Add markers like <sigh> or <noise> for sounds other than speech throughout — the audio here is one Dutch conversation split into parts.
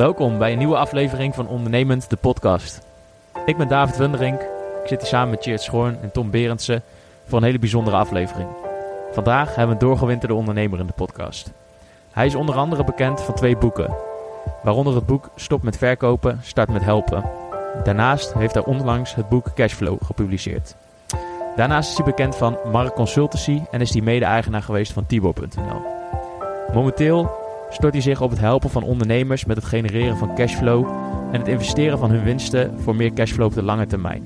Welkom bij een nieuwe aflevering van Ondernemend, de podcast. Ik ben David Wunderink. Ik zit hier samen met Cheert Schoorn en Tom Berendsen voor een hele bijzondere aflevering. Vandaag hebben we een doorgewinterde ondernemer in de podcast. Hij is onder andere bekend van twee boeken, waaronder het boek Stop met verkopen, start met helpen. Daarnaast heeft hij onlangs het boek Cashflow gepubliceerd. Daarnaast is hij bekend van Mark Consultancy en is hij mede-eigenaar geweest van Tibor.nl. Momenteel stort hij zich op het helpen van ondernemers met het genereren van cashflow en het investeren van hun winsten voor meer cashflow op de lange termijn.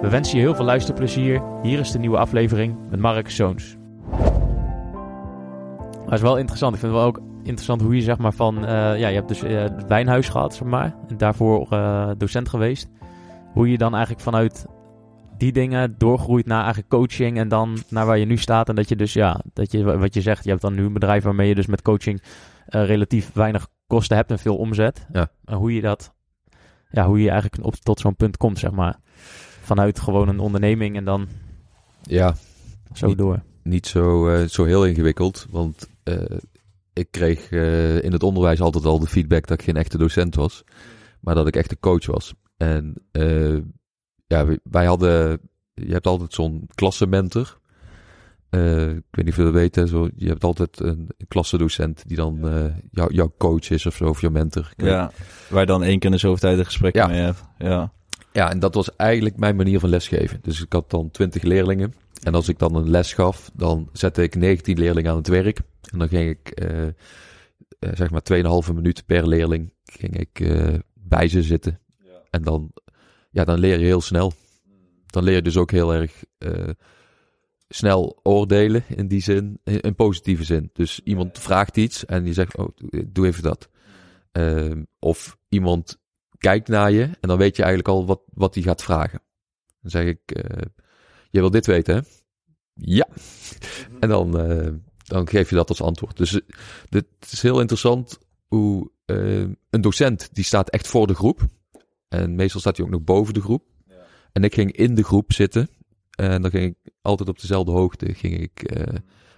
We wensen je heel veel luisterplezier. Hier is de nieuwe aflevering met Mark Zoons. Dat is wel interessant. Ik vind het wel ook interessant hoe je zeg maar van... eh, ja, je hebt dus eh, het wijnhuis gehad, zeg maar. En daarvoor eh, docent geweest. Hoe je dan eigenlijk vanuit die dingen doorgroeit naar eigenlijk coaching en dan naar waar je nu staat. En dat je dus, ja, dat je, wat je zegt, je hebt dan nu een bedrijf waarmee je dus met coaching eh, relatief weinig kosten hebt en veel omzet. Ja. En hoe je dat, ja, hoe je eigenlijk op, tot zo'n punt komt, zeg maar. Vanuit gewoon een onderneming en dan Ja, zo Niet- door. niet zo, eh, zo heel ingewikkeld. Want eh, ik kreeg in het onderwijs altijd al de feedback dat ik geen echte docent was. Maar dat ik echt een coach was. En eh, ja, wij- hadden... Je hebt altijd zo'n klassenmentor. Eh, ik weet niet of je dat weet. Hè, zo, je hebt altijd een, een klassendocent die dan jou, jouw coach is of zo. Of jouw mentor. Ja, waar dan één keer in de zoveel tijd een gesprek Ja. mee hebt. Ja. Ja, en dat was eigenlijk mijn manier van lesgeven. Dus ik had dan 20 leerlingen. En als ik dan een les gaf, dan zette ik 19 leerlingen aan het werk. En dan ging ik, eh, zeg maar, 2,5 minuut per leerling ging ik bij ze zitten. En dan, ja, dan leer je heel snel. Dan leer je dus ook heel erg eh, snel oordelen in die zin, in, in positieve zin. Dus iemand vraagt iets en die zegt, oh, doe even dat. Ehm, of iemand kijkt naar je en dan weet je eigenlijk al wat, wat hij gaat vragen. Dan zeg ik, eh, je wil dit weten, hè? Ja. En dan, eh, dan geef je dat als antwoord. Dus dit is heel interessant hoe een docent, die staat echt voor de groep. En meestal staat hij ook nog boven de groep. En ik ging in de groep zitten. En dan ging ik altijd op dezelfde hoogte ging ik, eh,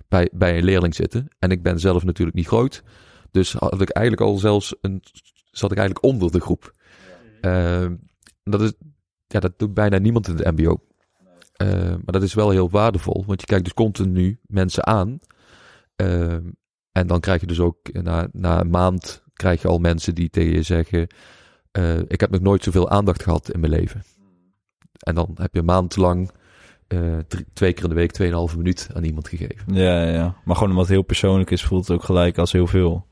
bij, bij een leerling zitten. En ik ben zelf natuurlijk niet groot. Dus had ik eigenlijk al zelfs een, zat ik eigenlijk onder de groep. Ehm, dat, is, ja, dat doet bijna niemand in het MBO. Ehm, maar dat is wel heel waardevol, want je kijkt dus continu mensen aan. Ehm, en dan krijg je dus ook na, na een maand krijg je al mensen die tegen je zeggen: eh, Ik heb nog nooit zoveel aandacht gehad in mijn leven. En dan heb je een maand lang eh, drie- twee keer in de week, tweeënhalve minuut aan iemand gegeven. Ja, ja. Maar gewoon omdat het heel persoonlijk is, voelt het ook gelijk als heel veel.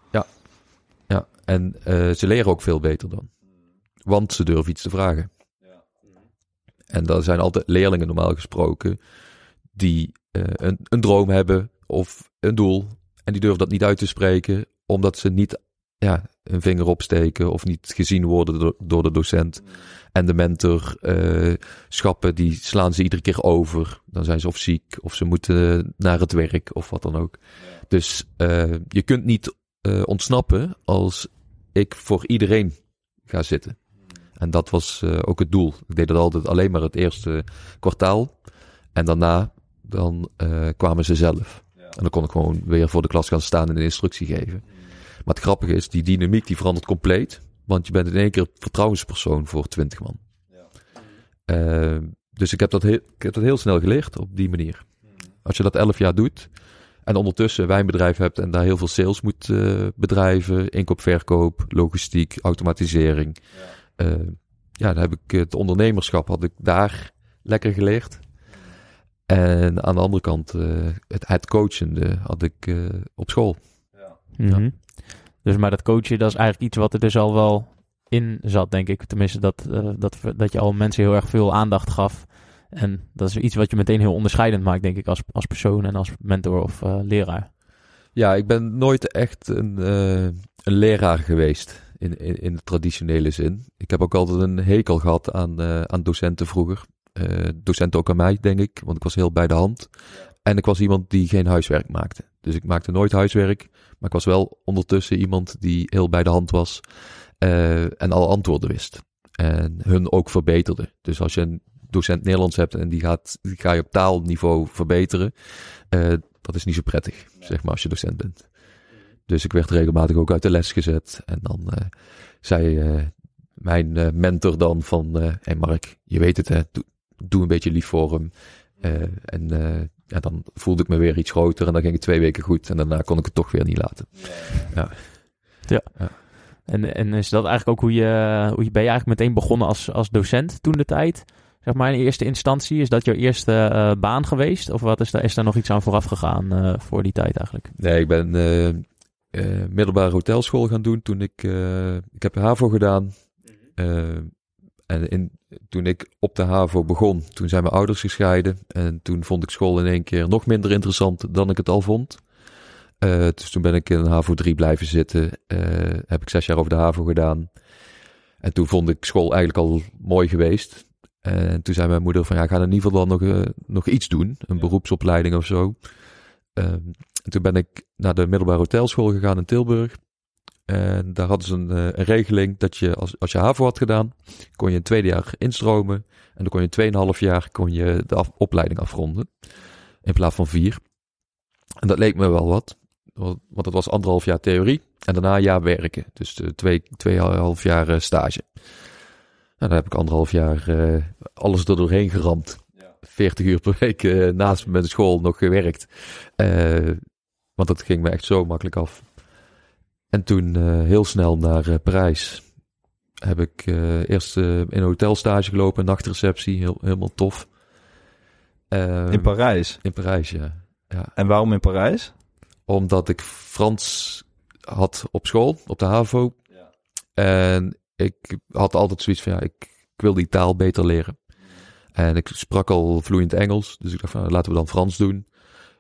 Ja, en eh, ze leren ook veel beter dan. Want ze durven iets te vragen. En dat zijn altijd leerlingen normaal gesproken die een, een droom hebben of een doel. En die durven dat niet uit te spreken, omdat ze niet ja, een vinger opsteken of niet gezien worden door, door de docent. En de mentor eh, schappen, die slaan ze iedere keer over. Dan zijn ze of ziek of ze moeten naar het werk of wat dan ook. Dus eh, je kunt niet eh, ontsnappen als ik voor iedereen ga zitten. En dat was ook het doel. Ik deed dat altijd alleen maar het eerste kwartaal. En daarna dan kwamen ze zelf. En dan kon ik gewoon weer voor de klas gaan staan en een instructie geven. Maar het grappige is, die dynamiek die verandert compleet. Want je bent in één keer vertrouwenspersoon voor twintig man. Eh, dus ik heb, dat heel, ik heb dat heel snel geleerd op die manier. Als je dat elf jaar doet en ondertussen een wijnbedrijf hebt en daar heel veel sales moet eh, bedrijven, inkoop, verkoop, logistiek, automatisering. Ja. ja, dan heb ik het ondernemerschap had ik daar lekker geleerd. En aan de andere kant, uh, het, het coachende had ik uh, op school. Mm -hmm. Dus maar dat coachen, dat is eigenlijk iets wat er dus al wel in zat, denk ik. Tenminste, dat, uh, dat, dat je al mensen heel erg veel aandacht gaf. En dat is iets wat je meteen heel onderscheidend maakt, denk ik, als, als persoon en als mentor of leraar. Ja, ik ben nooit echt een, een leraar geweest in, in, in, de traditionele zin. Ik heb ook altijd een hekel gehad aan, aan docenten vroeger. Uh, docent ook aan mij, denk ik, want ik was heel bij de hand. En ik was iemand die geen huiswerk maakte. Dus ik maakte nooit huiswerk, maar ik was wel ondertussen iemand die heel bij de hand was uh, en alle antwoorden wist. En hun ook verbeterde. Dus als je een docent Nederlands hebt en die, gaat, die ga je op taalniveau verbeteren, uh, dat is niet zo prettig, zeg maar, als je docent bent. Dus ik werd regelmatig ook uit de les gezet. En dan uh, zei mijn mentor dan van, hé hey Mark, je weet het hè, doe, doe een beetje lief voor hem. en ja, dan voelde ik me weer iets groter en dan ging het twee weken goed. En daarna kon ik het toch weer niet laten. Ja. ja. ja. En, en is dat eigenlijk ook hoe je, hoe je ben je eigenlijk meteen begonnen als, als docent toen de tijd? Zeg maar in eerste instantie, is dat jouw eerste uh, baan geweest? Of wat is daar, is daar nog iets aan vooraf gegaan uh, voor die tijd eigenlijk? Nee, ik ben uh, middelbare hotelschool gaan doen toen ik, ik heb HAVO gedaan. En in, toen ik op de HAVO begon, toen zijn mijn ouders gescheiden. En toen vond ik school in één keer nog minder interessant dan ik het al vond. Uh, dus toen ben ik in HAVO 3 blijven zitten. Uh, heb ik zes jaar over de HAVO gedaan. En toen vond ik school eigenlijk al mooi geweest. En toen zei mijn moeder van ja, ga in ieder geval dan nog, uh, nog iets doen. Een ja. beroepsopleiding of zo. en toen ben ik naar de middelbare hotelschool gegaan in Tilburg. En daar hadden ze een, een, regeling dat je, als, als je HAVO had gedaan, kon je een tweede jaar instromen. En dan kon je tweeënhalf jaar kon je de af, opleiding afronden. In plaats van vier. En dat leek me wel wat. Want het was anderhalf jaar theorie en daarna een jaar werken. Dus de twee, tweeënhalf jaar stage. Nou, daar heb ik anderhalf jaar uh, alles er doorheen geramd. Ja. 40 uur per week uh, naast mijn school nog gewerkt. Want dat ging me echt zo makkelijk af. En toen heel snel naar Parijs. Heb ik eerst in een hotelstage gelopen, nachtreceptie, heel, helemaal tof. in Parijs? In Parijs, ja. ja. En waarom in Parijs? Omdat ik Frans had op school, op de HAVO. Ja. En ik had altijd zoiets van, ja, ik, ik wil die taal beter leren. En ik sprak al vloeiend Engels, dus ik dacht van, nou, laten we dan Frans doen.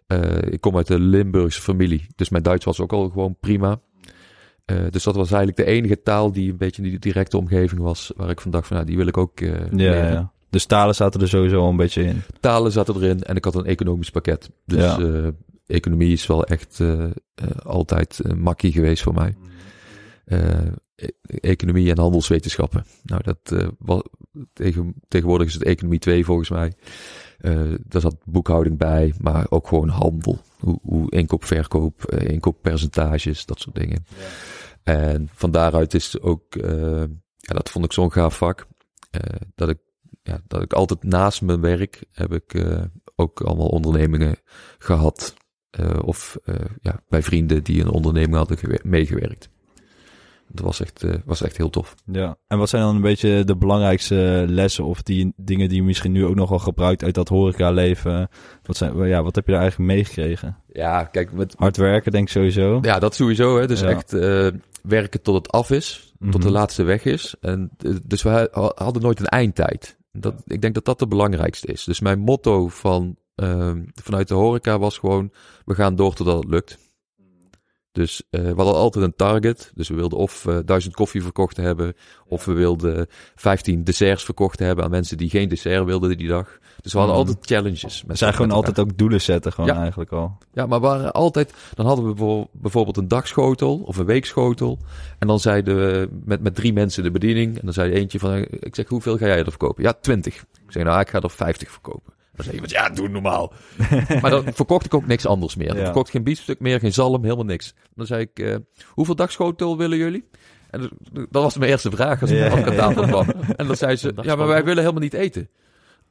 Uh, ik kom uit een Limburgse familie, dus mijn Duits was ook al gewoon prima. Uh, dus dat was eigenlijk de enige taal die een beetje in die directe omgeving was, waar ik van dacht van, nou, die wil ik ook uh, ja, leren. Ja. Dus talen zaten er sowieso al een beetje in. Talen zaten erin en ik had een economisch pakket. Dus ja economie is wel echt uh, uh, altijd een makkie geweest voor mij. Uh, economie en handelswetenschappen. Nou, dat was, tegen, tegenwoordig is het economie 2 volgens mij. daar zat boekhouding bij, maar ook gewoon handel. Hoe, hoe inkoop, verkoop, inkooppercentages, dat soort dingen. Ja. En van daaruit is ook, ja, dat vond ik zo'n gaaf vak. dat ik ja, dat ik altijd naast mijn werk heb ik ook allemaal ondernemingen gehad. Of ja, bij vrienden die een onderneming hadden meegewerkt. Dat was echt, uh, was echt heel tof. Ja, en wat zijn dan een beetje de belangrijkste lessen of die dingen die je misschien nu ook nog wel gebruikt uit dat horeca-leven? Wat, zijn, ja, wat heb je daar eigenlijk meegekregen? Ja, kijk, met... Hard werken denk ik sowieso. Ja, dat sowieso. Hè. Dus ja. echt werken tot het af is, tot mm -hmm. de laatste weg is. En, dus we hadden nooit een eindtijd. Dat, ik denk dat dat de belangrijkste is. Dus mijn motto van uh, vanuit de horeca was gewoon, we gaan door totdat het lukt. Dus eh, we hadden altijd een target. Dus we wilden of eh, duizend koffie verkocht hebben, of we wilden 15 desserts verkocht hebben aan mensen die geen dessert wilden die dag. Dus we hadden Mhm. altijd challenges. We zijn gewoon altijd ook doelen zetten, gewoon Ja. eigenlijk al. Ja, maar we waren altijd. Dan hadden we bijvo- bijvoorbeeld een dagschotel of een weekschotel. En dan zeiden we met, met drie mensen de bediening. En dan zei eentje van: eh, Ik zeg, hoeveel ga jij er verkopen? Ja, 20. Ik zeg, nou, ik ga er 50 verkopen. Dan zei iemand: Ja, doe normaal. <laughs> maar dan verkocht ik ook niks anders meer. Dan Ja. verkocht ik geen biefstuk meer, geen zalm, helemaal niks. Dan zei ik: eh, Hoeveel dagschotel willen jullie? En dat- dat was mijn eerste vraag als ik Ja, aan tafel kwam. <laughs> En dan zei ze: Ja, maar wij willen helemaal niet eten.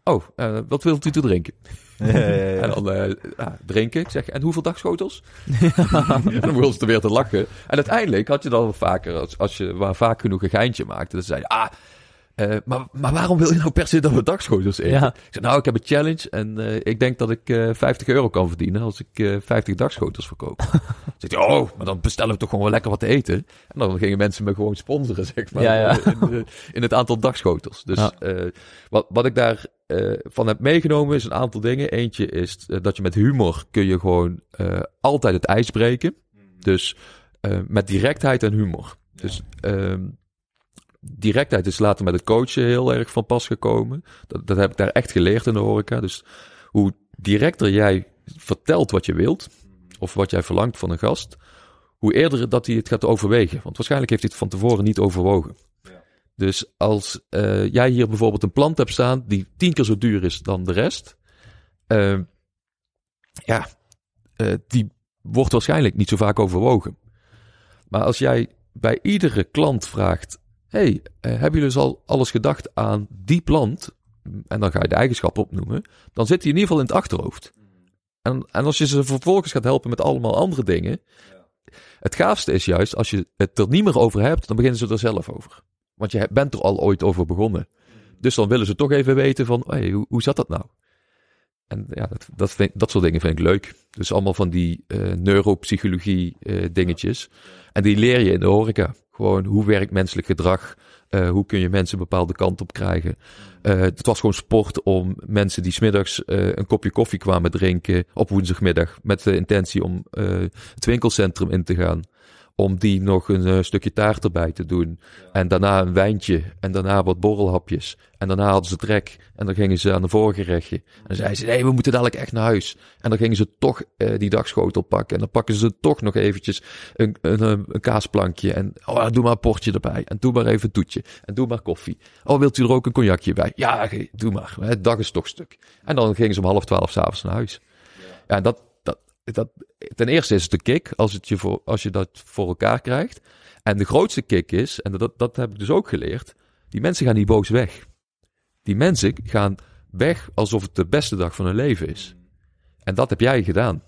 Oh, eh, wat wilt u te drinken? Ja, ja, ja. <laughs> En dan eh, ja, drinken. Ik zeg, en hoeveel dagschotels? en dan begon ze er weer te lachen. En uiteindelijk had je dan wel vaker, als, als je waar vaak genoeg een geintje maakte, dan zei je, ah, eh, maar, maar waarom wil je nou per se dat we dagschotels eten? Ja. Ik zei, nou, ik heb een challenge en eh, ik denk dat ik eh 50 euro kan verdienen als ik eh 50 dagschotels verkoop. <laughs> Zegt hij, oh, maar dan bestellen we toch gewoon wel lekker wat te eten. En dan gingen mensen me gewoon sponsoren, zeg maar, Ja, ja. In, in het aantal dagschotels. Dus Ja. eh, wat, wat ik daar eh, van heb meegenomen is een aantal dingen. Eentje is eh, dat je met humor kun je gewoon eh, altijd het ijs breken. Dus eh, met directheid en humor. Dus ehm, directheid is later met het coachen heel erg van pas gekomen. Dat, dat heb ik daar echt geleerd in de horeca. Dus hoe directer jij vertelt wat je wilt, of wat jij verlangt van een gast, hoe eerder dat hij het gaat overwegen. Want waarschijnlijk heeft hij het van tevoren niet overwogen. Dus als eh, jij hier bijvoorbeeld een plant hebt staan die tien keer zo duur is dan de rest, eh, ja, eh, die wordt waarschijnlijk niet zo vaak overwogen. Maar als jij bij iedere klant vraagt: hey, eh, hebben jullie dus al alles gedacht aan die plant? En dan ga je de eigenschappen opnoemen. Dan zit die in ieder geval in het achterhoofd. En, en als je ze vervolgens gaat helpen met allemaal andere dingen. Het gaafste is juist, als je het er niet meer over hebt, dan beginnen ze er zelf over. Want je bent er al ooit over begonnen. Dus dan willen ze toch even weten van, hey, hoe, hoe zat dat nou? En ja, dat, dat, vind, dat soort dingen vind ik leuk. Dus allemaal van die eh, neuropsychologie eh, dingetjes. En die leer je in de horeca. Gewoon, hoe werkt menselijk gedrag? Eh, hoe kun je mensen een bepaalde kant op krijgen? Eh, het was gewoon sport om mensen die smiddags eh een kopje koffie kwamen drinken op woensdagmiddag. Met de intentie om het winkelcentrum in te gaan. Om die nog een eh, stukje taart erbij te doen. En daarna een wijntje. En daarna wat borrelhapjes. En daarna hadden ze trek. En dan gingen ze aan de voorgerechtje. En dan zeiden ze, nee, we moeten dadelijk echt naar huis. En dan gingen ze toch eh, die dagschotel pakken. En dan pakken ze toch nog eventjes een, een, een, kaasplankje. En oh, doe maar een portje erbij. En doe maar even een toetje. En doe maar koffie. Oh, wilt u er ook een cognacje bij? Ja, doe maar. Het dag is toch stuk. En dan gingen ze om half twaalf s'avonds naar huis. Ja, en dat, dat, ten eerste is het de kick als, het je voor, als je dat voor elkaar krijgt. En de grootste kick is, en dat, dat heb ik dus ook geleerd, die mensen gaan niet boos weg. Die mensen gaan weg alsof het de beste dag van hun leven is. En dat heb jij gedaan.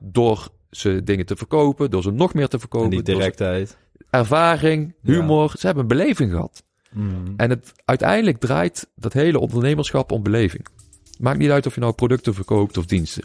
Door ze dingen te verkopen, door ze nog meer te En verkopen. die ze- directheid. ervaring, Ja. humor. Ze hebben een beleving gehad. Mm. En het, uiteindelijk draait dat hele ondernemerschap om beleving. Maakt niet uit of je nou producten verkoopt of diensten.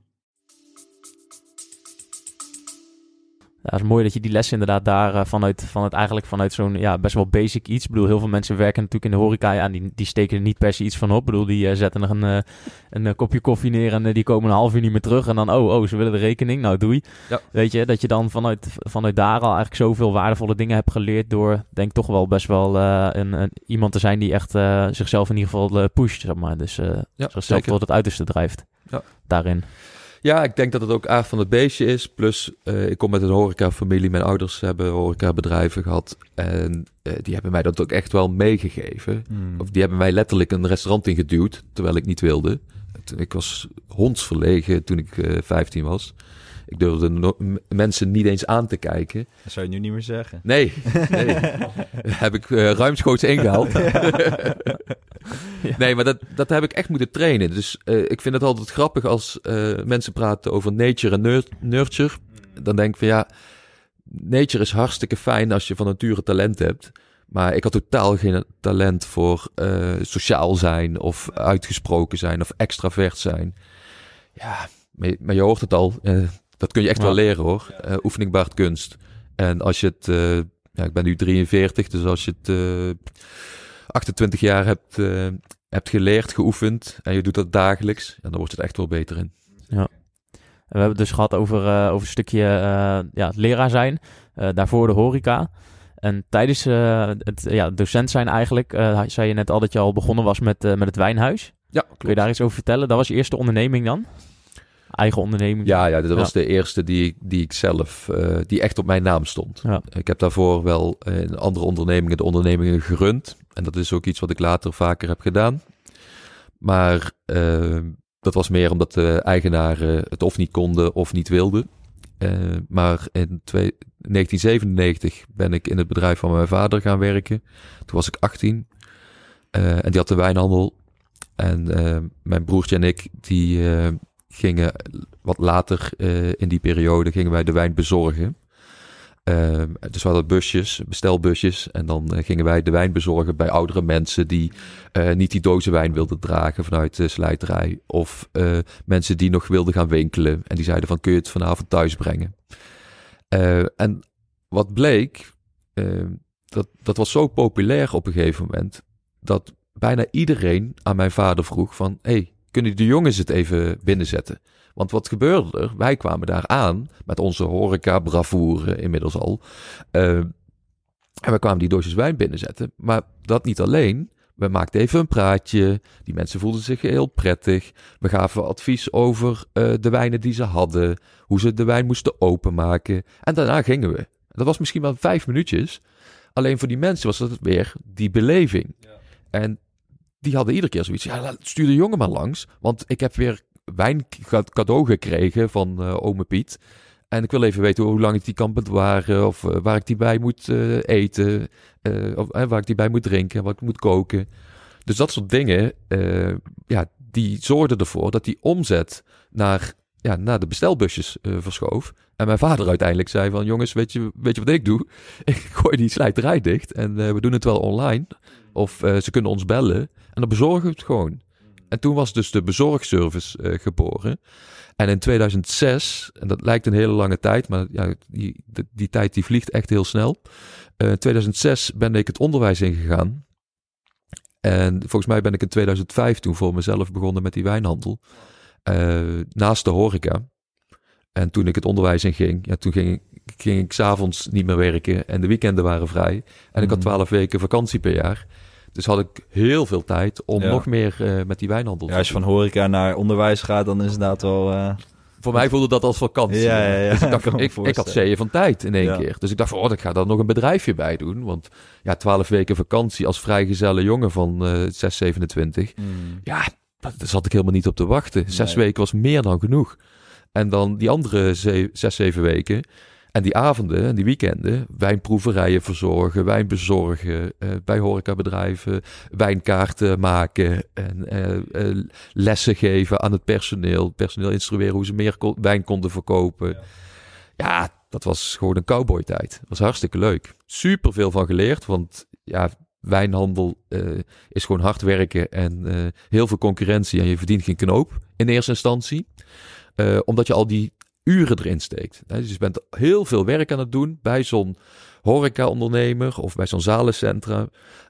Ja, het is mooi dat je die lessen inderdaad daar eh, vanuit, vanuit eigenlijk vanuit zo'n ja, best wel basic iets. Ik bedoel, heel veel mensen werken natuurlijk in de horeca. Ja, die, die steken er niet per se iets van op. Ik bedoel, die eh, zetten er een, eh, een kopje koffie neer en die komen een half uur niet meer terug. En dan, oh, oh, ze willen de rekening. Nou, doei. Ja. Weet je, dat je dan vanuit, vanuit daar al eigenlijk zoveel waardevolle dingen hebt geleerd door, denk toch wel best wel een, een, iemand te zijn die echt zichzelf in ieder geval pusht, zeg maar. Dus Ja, zichzelf zeker. tot het uiterste drijft. Ja. Daarin. Ja, ik denk dat het ook aard van het beestje is. Plus, eh, ik kom met een horecafamilie. Mijn ouders hebben horecabedrijven gehad. En eh, die hebben mij dat ook echt wel meegegeven. Mm. Of die hebben mij letterlijk een restaurant ingeduwd, terwijl ik niet wilde. Ik was hondsverlegen toen ik eh 15 was. Ik durfde no- mensen niet eens aan te kijken. Dat zou je nu niet meer zeggen. Nee, nee. <laughs> heb ik eh, ruimschoots ingehaald. <laughs> <laughs> Nee, maar dat, dat heb ik echt moeten trainen. Dus eh, ik vind het altijd grappig als eh, mensen praten over nature en nur- nurture. Dan denk ik van ja, nature is hartstikke fijn als je van nature talent hebt. Maar ik had totaal geen talent voor eh, sociaal zijn of uitgesproken zijn of extravert zijn. Ja, maar je, hoort het al. dat kun je echt Ja. wel leren hoor. Oefening baart kunst. En als je het, ja, ik ben nu 43, dus als je het 28 jaar hebt, eh, hebt geleerd, geoefend en je doet dat dagelijks, ja, dan wordt het echt wel beter in. En we hebben het dus gehad over, eh, over een stukje eh, ja, het leraar zijn. daarvoor de horeca. En tijdens het ja, docent zijn eigenlijk, zei je net al dat je al begonnen was met, met het wijnhuis. Ja, Kun je daar iets over vertellen? Dat was je eerste onderneming dan? Eigen onderneming? Ja, ja, dat Ja. was de eerste die, ik- die ik zelf, eh, die echt op mijn naam stond. Ja. Ik heb daarvoor wel in andere ondernemingen de ondernemingen gerund. En dat is ook iets wat ik later vaker heb gedaan. Maar eh, dat was meer omdat de eigenaren het of niet konden of niet wilden. Eh, maar in twee- 1997 ben ik in het bedrijf van mijn vader gaan werken. Toen was ik 18. Eh, en die had de wijnhandel. En mijn broertje en ik, die gingen wat later in die periode, gingen wij de wijn bezorgen. Ehm, dus we hadden busjes, bestelbusjes. En dan eh, gingen wij de wijn bezorgen bij oudere mensen die eh, niet die dozen wijn wilden dragen vanuit de slijterij. Of eh, mensen die nog wilden gaan winkelen. En die zeiden van kun je het vanavond thuis brengen. En wat bleek, eh, dat, dat was zo populair op een gegeven moment. Dat bijna iedereen aan mijn vader vroeg van... Hey, kunnen de jongens het even binnenzetten? Want wat gebeurde er? Wij kwamen daar aan met onze horeca-bravoure inmiddels al. Eh, en we kwamen die doosjes wijn binnenzetten. Maar dat niet alleen. We maakten even een praatje. Die mensen voelden zich heel prettig. We gaven advies over eh, de wijnen die ze hadden. Hoe ze de wijn moesten openmaken. En daarna gingen we. Dat was misschien wel vijf minuutjes. Alleen voor die mensen was dat weer die beleving. En die hadden iedere keer zoiets. Ja, stuur de jongen maar langs. Want ik heb weer wijn ca- cadeau gekregen van eh ome Piet. En ik wil even weten hoe lang ik die kan bewaren. Of eh, waar ik die bij moet eh, eten. of waar ik die bij moet drinken. Wat ik moet koken. Dus dat soort dingen. ja, die zorgden ervoor dat die omzet naar, ja, naar de bestelbusjes verschoof. En mijn vader uiteindelijk zei van... Jongens, weet je, weet je wat ik doe? <laughs> Ik gooi die slijterij dicht. En we doen het wel online. Of ze kunnen ons bellen. En dan bezorgen we het gewoon. En toen was dus de bezorgservice eh, geboren. En in 2006, en dat lijkt een hele lange tijd, maar ja, die, die, die tijd die vliegt echt heel snel. Eh, In 2006 ben ik het onderwijs ingegaan. En volgens mij ben ik in 2005 toen voor mezelf begonnen met die wijnhandel. Eh, naast de horeca. En toen ik het onderwijs inging, ja, toen ging, ik- ging ik s'avonds niet meer werken en de weekenden waren vrij. En ik had Mhm. 12 weken vakantie per jaar. Dus had ik heel veel tijd om Ja. nog meer eh, met die wijnhandel Ja, te als je doen. van horeca naar onderwijs gaat, dan is het inderdaad wel... eh, Voor mij voelde dat als vakantie. Ja, ja, ja. Dus ik, dacht, <laughs> Kan me ik, ik had zeeën van tijd in één Ja. keer. Dus ik dacht van, oh, ik ga daar nog een bedrijfje bij doen. Want ja, 12 weken vakantie als vrijgezelle jongen van eh 6, 27. mm. Ja, daar zat ik helemaal niet op te wachten. Zes Nee. weken was meer dan genoeg. En dan die andere ze- zes, zeven weken. En die avonden en die weekenden. Wijnproeverijen verzorgen, wijn bezorgen. eh, bij horecabedrijven. Wijnkaarten maken. En eh, eh, lessen geven aan het personeel. Personeel instrueren hoe ze meer ko- wijn konden verkopen. Ja. dat was gewoon een cowboytijd. Dat was hartstikke leuk. Super veel van geleerd. Want ja, wijnhandel is gewoon hard werken en heel veel concurrentie en je verdient geen knoop in eerste instantie. Omdat je al die uren erin steekt. Dus je bent heel veel werk aan het doen bij zo'n horeca-ondernemer of bij zo'n zalencentrum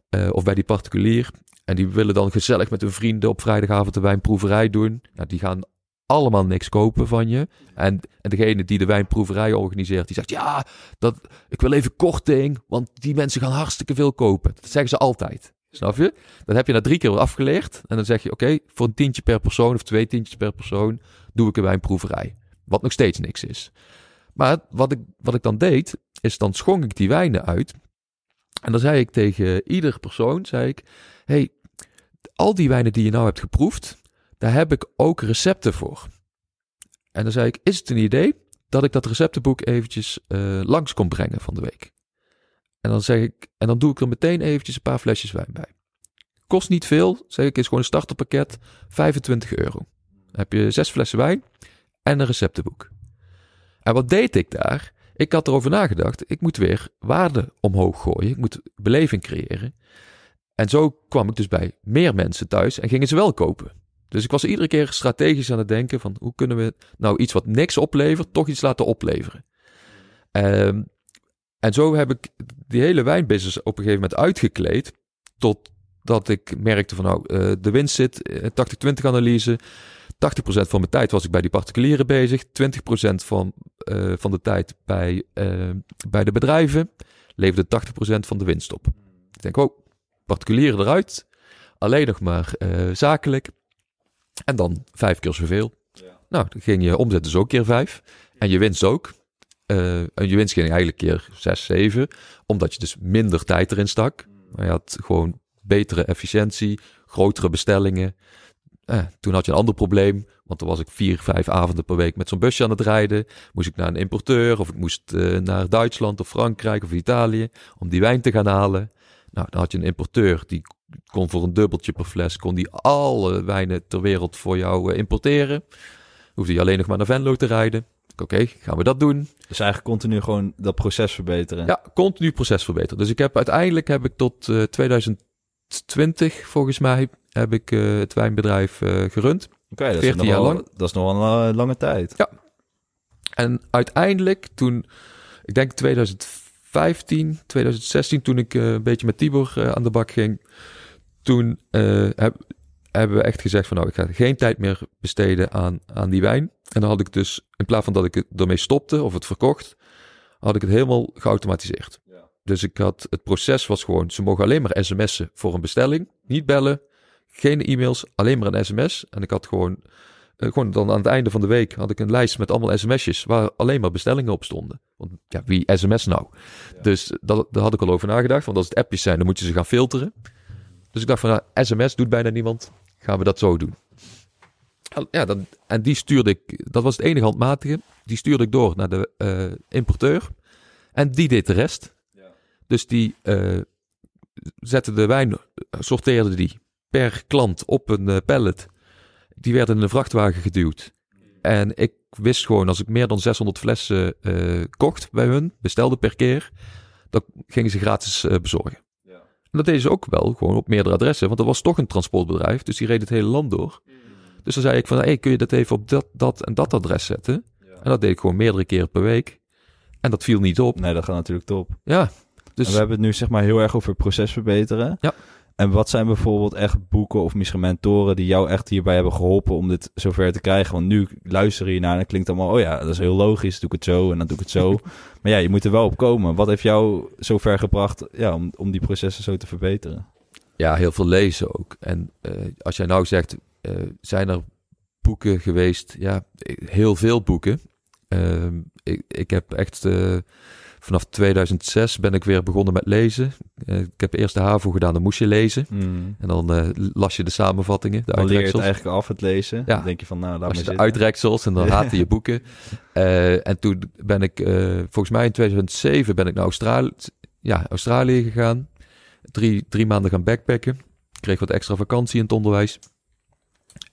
eh, of bij die particulier. En die willen dan gezellig met hun vrienden op vrijdagavond de wijnproeverij doen. Nou, die gaan allemaal niks kopen van je. En, en degene die de wijnproeverij organiseert, die zegt... ja, dat, ik wil even korting, want die mensen gaan hartstikke veel kopen. Dat zeggen ze altijd. Snap je? Dan heb je na drie keer afgeleerd. En dan zeg je, oké, voor een tientje per persoon of twee tientjes per persoon... doe ik een wijnproeverij. Wat nog steeds niks is. Maar wat ik, wat ik dan deed, is dan schonk ik die wijnen uit. En dan zei ik tegen ieder persoon, zei ik... hey, al die wijnen die je nou hebt geproefd... daar heb ik ook recepten voor. En dan zei ik, is het een idee dat ik dat receptenboek eventjes eh, langs kon brengen van de week. En dan zeg ik, en dan doe ik er meteen eventjes een paar flesjes wijn bij. Kost niet veel, zeg ik, is gewoon een starterpakket, 25 euro. Dan heb je zes flessen wijn en een receptenboek. En wat deed ik daar? Ik had erover nagedacht, ik moet weer waarde omhoog gooien, ik moet beleving creëren. En zo kwam ik dus bij meer mensen thuis en gingen ze wel kopen. Dus ik was iedere keer strategisch aan het denken van hoe kunnen we nou iets wat niks oplevert, toch iets laten opleveren. Ehm, en zo heb ik die hele wijnbusiness op een gegeven moment uitgekleed totdat ik merkte van nou, eh, de winst zit, eh, 80-20 analyse. 80% van mijn tijd was ik bij die particulieren bezig, 20% van, eh, van de tijd bij, eh, bij de bedrijven, leverde 80% van de winst op. Ik denk, oh, particulieren eruit, alleen nog maar eh, zakelijk. En dan vijf keer zoveel. Nou, dan ging je omzet dus ook keer vijf. En je winst ook. En je winst ging eigenlijk keer zes, zeven. Omdat je dus minder tijd erin stak. Maar je had gewoon betere efficiëntie, grotere bestellingen. Eh, toen had je een ander probleem. Want dan was ik vier, vijf avonden per week met zo'n busje aan het rijden. Moest ik naar een importeur of ik moest eh, naar Duitsland of Frankrijk of Italië om die wijn te gaan halen. Nou, dan had je een importeur die kon voor een dubbeltje per fles, kon die alle wijnen ter wereld voor jou eh, importeren. Hoefde je alleen nog maar naar Venlo te rijden. Oké, gaan we dat doen? Dus eigenlijk continu gewoon dat proces verbeteren. Ja, continu proces verbeteren. Dus ik heb uiteindelijk heb ik tot eh, 2020 volgens mij heb ik eh, het wijnbedrijf eh, gerund. Oké, dat, is 14 nog jaar lang. dat is nog een eh, lange tijd. En uiteindelijk toen, ik denk 2015, 2016, toen ik een beetje met Tibor aan de bak ging, toen heb, hebben we echt gezegd van nou, ik ga geen tijd meer besteden aan, aan die wijn. En dan had ik dus, in plaats van dat ik het ermee stopte of het verkocht, had ik het helemaal geautomatiseerd. Dus ik had, het proces was gewoon, ze mogen alleen maar sms'en voor een bestelling, niet bellen, geen e-mails, alleen maar een sms. En ik had gewoon eh, gewoon dan aan het einde van de week had ik een lijst met allemaal sms'jes waar alleen maar bestellingen op stonden. Want ja, wie sms nou? Dus dat, daar had ik al over nagedacht. Want als het appjes zijn, dan moet je ze gaan filteren. Dus ik dacht van, nou, sms doet bijna niemand. Gaan we dat zo doen. En Ja, dan, en die stuurde ik, dat was het enige handmatige. Die stuurde ik door naar de eh, importeur. En die deed de rest. Dus die eh, zette de wijn, sorteerde die per klant op een eh, pallet. Die werden in een vrachtwagen geduwd. En ik wist gewoon, als ik meer dan 600 flessen eh, kocht bij hun, bestelde per keer, dan gingen ze gratis eh, bezorgen. En dat deden ze ook wel, gewoon op meerdere adressen, want dat was toch een transportbedrijf, dus die reed het hele land door. Dus dan zei ik van, hey, kun je dat even op dat, dat en dat adres zetten? En dat deed ik gewoon meerdere keren per week. En dat viel niet op. Nee, dat gaat natuurlijk top. Ja, dus En we hebben het nu zeg maar heel erg over het proces verbeteren. Ja. En wat zijn bijvoorbeeld echt boeken of misschien mentoren die jou echt hierbij hebben geholpen om dit zover te krijgen? Want nu luister je naar en het klinkt allemaal, oh ja, dat is heel logisch, doe ik het zo en dan doe ik het zo. <laughs> maar ja, je moet er wel op komen. Wat heeft jou zover gebracht ja, om, om die processen zo te verbeteren? ja, heel veel lezen ook. En eh, als jij nou zegt, eh, zijn er boeken geweest? Ja, heel veel boeken. Ehm, ik, ik heb echt eh, vanaf 2006 ben ik weer begonnen met lezen. Eh, ik heb eerst de HAVO gedaan, dan moest je lezen. En dan eh, las je de samenvattingen, de Dan leer je het eigenlijk af, het lezen. Ja. Dan denk je van, nou, laat maar je de zitten. uitreksels en dan haatte je boeken. <laughs> Eh, en toen ben ik, eh, volgens mij in 2007 ben ik naar Australië, ja, Australië gegaan. Drie, drie maanden gaan backpacken. Ik kreeg wat extra vakantie in het onderwijs.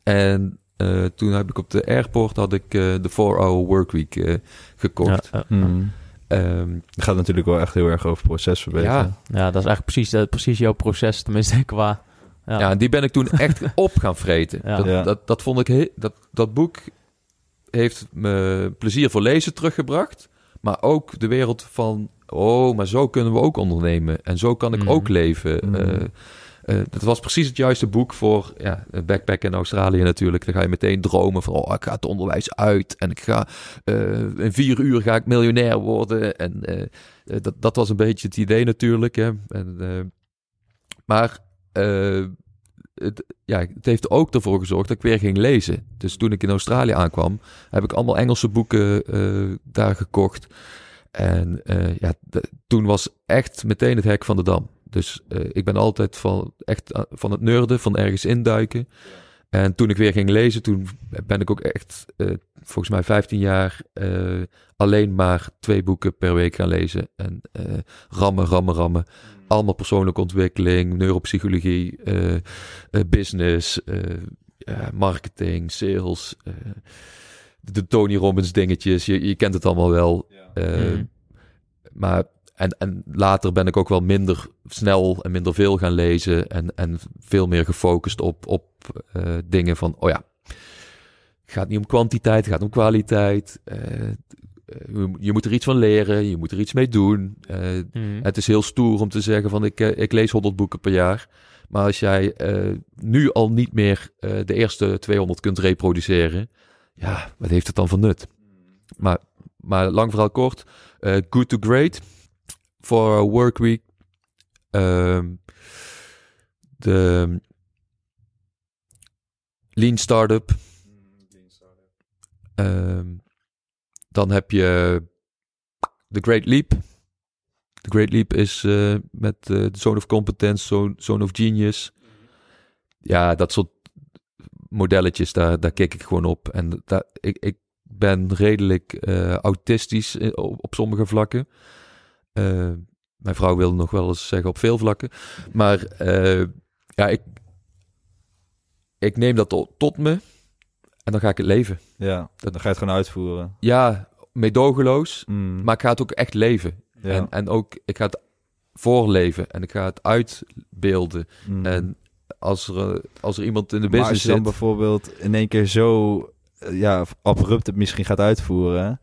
En eh, toen heb ik op de airport had ik eh, de 4-hour workweek gekocht. Ja, ja, Ehm, Het gaat natuurlijk wel echt heel erg over proces verbeteren. ja, Ja, dat is eigenlijk precies, precies jouw proces, tenminste <laughs> qua... Ja, Ja, die ben ik toen <laughs> echt op gaan vreten. Ja. Dat, Ja. dat, dat vond ik he- dat, dat boek heeft me plezier voor lezen teruggebracht. Maar ook de wereld van, oh, maar zo kunnen we ook ondernemen. En zo kan ik Mhm. ook leven. Eh, eh, dat was precies het juiste boek voor ja, een backpack in Australië natuurlijk. Dan ga je meteen dromen van, oh, ik ga het onderwijs uit. En ik ga, eh, in vier uur ga ik miljonair worden. En eh, eh, dat, dat was een beetje het idee natuurlijk. Hè. En, eh, maar eh, het, ja, het heeft ook ervoor gezorgd dat ik weer ging lezen. Dus toen ik in Australië aankwam, heb ik allemaal Engelse boeken eh, daar gekocht. En eh, ja, toen was echt meteen het hek van de dam. Dus eh, ik ben altijd van, echt eh, van het nerden, van ergens induiken. En toen ik weer ging lezen, toen ben ik ook echt, eh, volgens mij 15 jaar, eh, alleen maar twee boeken per week gaan lezen. En eh, rammen, rammen, rammen. Allemaal persoonlijke ontwikkeling, neuropsychologie, eh, eh, business, eh, marketing, sales. eh, de Tony Robbins dingetjes, je, je kent het allemaal wel. Eh, Mhm. Maar en, en later ben ik ook wel minder snel en minder veel gaan lezen. En, en veel meer gefocust op, op eh, dingen van, oh ja, het gaat niet om kwantiteit, het gaat om kwaliteit. Eh, eh, je- moet er iets van leren, je moet er iets mee doen. Mhm. het is heel stoer om te zeggen van ik, ik lees 100 boeken per jaar. Maar als jij nu al niet meer de eerste 200 kunt reproduceren, ja, wat heeft het dan voor nut? Maar, maar lang verhaal kort, Good to Great voor Workweek. Ehm de Lean Startup. Ehm, dan heb je The Great Leap. The Great Leap is eh, met eh The Zone of Competence, Zone, Zone of Genius. Ja, dat soort modelletjes, daar, daar kijk ik gewoon op. En daar, ik, ik ben redelijk eh, autistisch op, op sommige vlakken. Eh, mijn vrouw wil nog wel eens zeggen op veel vlakken. Maar eh, ja, ik, ik neem dat tot, tot me en dan ga ik het leven. Ja, dan ga je het gewoon uitvoeren. Ja, meedogenloos, Mm. maar ik ga het ook echt leven. ja. En, en ook, ik ga het voorleven en ik ga het uitbeelden. Mm. En als er, eh, als er iemand in de maar als business je dan zit... bijvoorbeeld in één keer zo ja, abrupt het misschien gaat uitvoeren,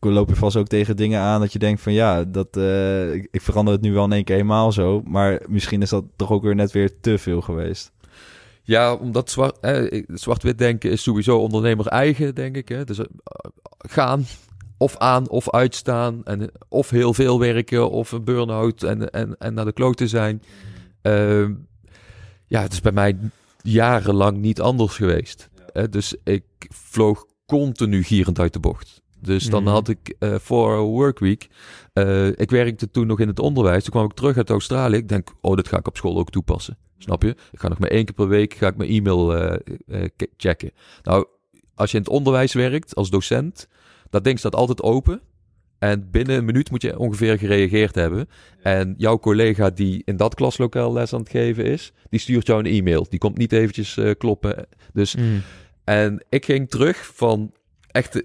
loop je vast ook tegen dingen aan dat je denkt van ja, dat, eh, ik, ik verander het nu wel in één keer helemaal zo, maar misschien is dat toch ook weer net weer te veel geweest. Ja, omdat zwart, eh, zwart-wit denken is sowieso ondernemer eigen, denk ik. Hè? Dus eh, gaan of aan of uitstaan. En, of heel veel werken of een burn-out en, en, en naar de klote zijn. Ehm, ja, het is bij mij jarenlang niet anders geweest. Eh, dus ik vloog continu gierend uit de bocht. Dus dan Mhm. had ik eh, voor workweek. eh, ik werkte toen nog in het onderwijs. Toen kwam ik terug uit Australië. Ik denk, oh, dit ga ik op school ook toepassen. Snap je? Ik ga nog maar één keer per week ga ik mijn e-mail eh, ke- checken. Nou, als je in het onderwijs werkt als docent, dat ding staat altijd open. En binnen een minuut moet je ongeveer gereageerd hebben. En jouw collega die in dat klaslokaal les aan het geven is, die stuurt jou een e-mail. Die komt niet eventjes kloppen. Dus Mhm. en ik ging terug van echt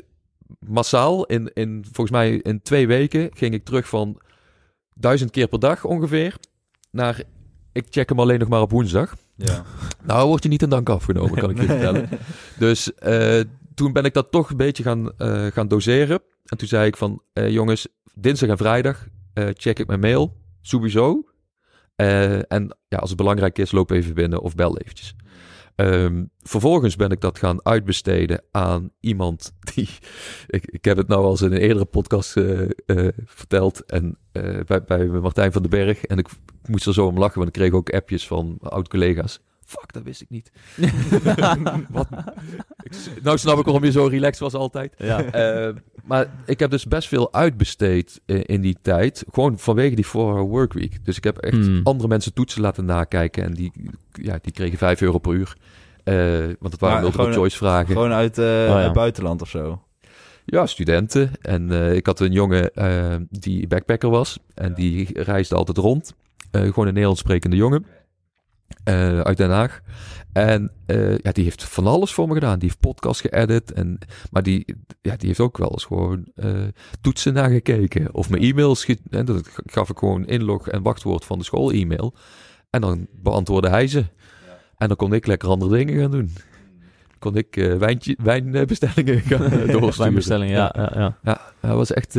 massaal, in, in, volgens mij in twee weken, ging ik terug van duizend keer per dag ongeveer naar ik check hem alleen nog maar op woensdag. Ja. Nou, word je niet in dank afgenomen, kan ik je vertellen. Dus eh, toen ben ik dat toch een beetje gaan, eh, gaan doseren. En toen zei ik van, eh, jongens, dinsdag en vrijdag check ik mijn mail, sowieso. En ja, als het belangrijk is, loop even binnen of bel eventjes. Ehm, vervolgens ben ik dat gaan uitbesteden aan iemand die... <laughs> Ik, heb het nou al eens in een eerdere podcast eh, eh, verteld. En eh, bij, bij Martijn van den Berg. En ik moest er zo om lachen, want ik kreeg ook appjes van oud-collega's. Fuck, dat wist ik niet. <laughs> Wat? Ik, nou snap ik waarom je zo relaxed was altijd. Ja. Eh, maar ik heb dus best veel uitbesteed eh, in die tijd. Gewoon vanwege die 4-hour workweek. Dus ik heb echt Hmm. andere mensen toetsen laten nakijken. En die, ja, die kregen 5 euro per uur. Eh, want het waren Maar multiple gewoon- choice vragen. Gewoon uit, eh, ja. uit buitenland of zo. Ja, studenten. En eh, ik had een jongen die backpacker was. En die reisde altijd rond. Eh, gewoon een Nederlands sprekende jongen. Eh, uit Den Haag. En eh, ja, die heeft van alles voor me gedaan. Die heeft podcast geëdit. En, maar die, ja, die heeft ook wel eens gewoon eh, toetsen nagekeken. Of mijn e-mails. En dat gaf ik gewoon inlog en wachtwoord van de school-e-mail. En dan beantwoordde hij ze. En dan kon ik lekker andere dingen gaan doen. Kon ik eh, wijntje, wijnbestellingen gaan <laughs> doorsturen. Wijnbestelling, ja. ja, ja. Ja, dat was echt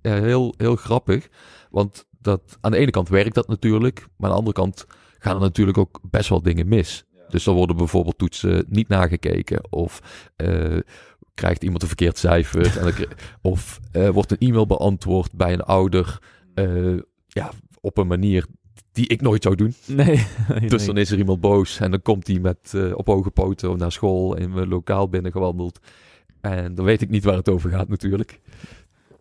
heel, heel grappig. Want dat, aan de ene kant werkt dat natuurlijk. Maar aan de andere kant gaan er natuurlijk ook best wel dingen mis. Dus dan worden bijvoorbeeld toetsen niet nagekeken. Of eh, krijgt iemand een verkeerd cijfer. <laughs> en dan of eh, wordt een e-mail beantwoord bij een ouder. eh, ja, op een manier die ik nooit zou doen. Nee. <laughs> Dus dan is er iemand boos en dan komt hij met op hoge poten naar school in mijn lokaal binnengewandeld. En dan weet ik niet waar het over gaat natuurlijk.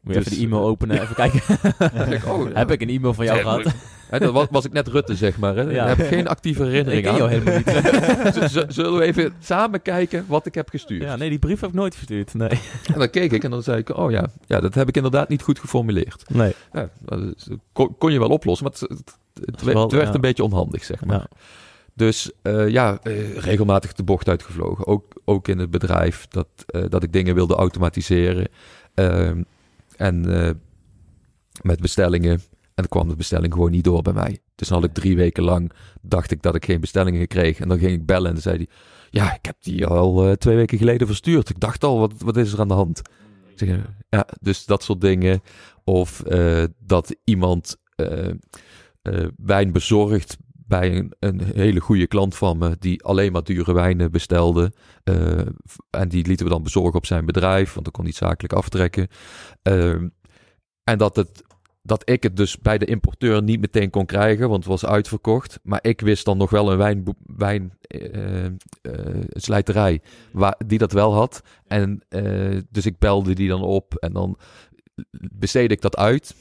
Moet je Dus, even de e-mail openen, even kijken. <laughs> Ik, oh, <laughs> Heb ik een e-mail van jou gehad? Hè, dat was, was ik net Rutte, zeg maar. Hè? Ja. Ik heb geen actieve Ik herinnering ken jou aan. helemaal niet. <laughs> Z- Zullen we even samen kijken wat ik heb gestuurd? ja, nee, die brief heb ik nooit verstuurd. Nee. En dan keek ik en dan zei ik, oh ja, ja, dat heb ik inderdaad niet goed geformuleerd. Nee. Ja, kon, kon je wel oplossen, maar het, het, het werd- wel, het werd ja. een beetje onhandig, zeg maar. Ja. Dus eh, ja, eh, regelmatig de bocht uitgevlogen. Ook, ook in het bedrijf dat, eh, dat ik dingen wilde automatiseren. En eh, met bestellingen. En dan kwam de bestelling gewoon niet door bij mij. Dus had ik drie weken lang, dacht ik dat ik geen bestellingen kreeg. En dan ging ik bellen en zei hij, ja, ik heb die al eh, twee weken geleden verstuurd. Ik dacht al, wat, wat is er aan de hand? Zeg, ja, dus dat soort dingen. Of eh, dat iemand eh, wijn bezorgt bij een, een hele goede klant van me die alleen maar dure wijnen bestelde. Eh, en die lieten we dan bezorgen op zijn bedrijf, want dan kon hij zakelijk aftrekken. Ehm, en dat, het, dat ik het dus bij de importeur niet meteen kon krijgen, want het was uitverkocht. Maar ik wist dan nog wel een wijn, wijn eh, eh, slijterij waar, die dat wel had. En dus ik belde die dan op en dan besteedde ik dat uit.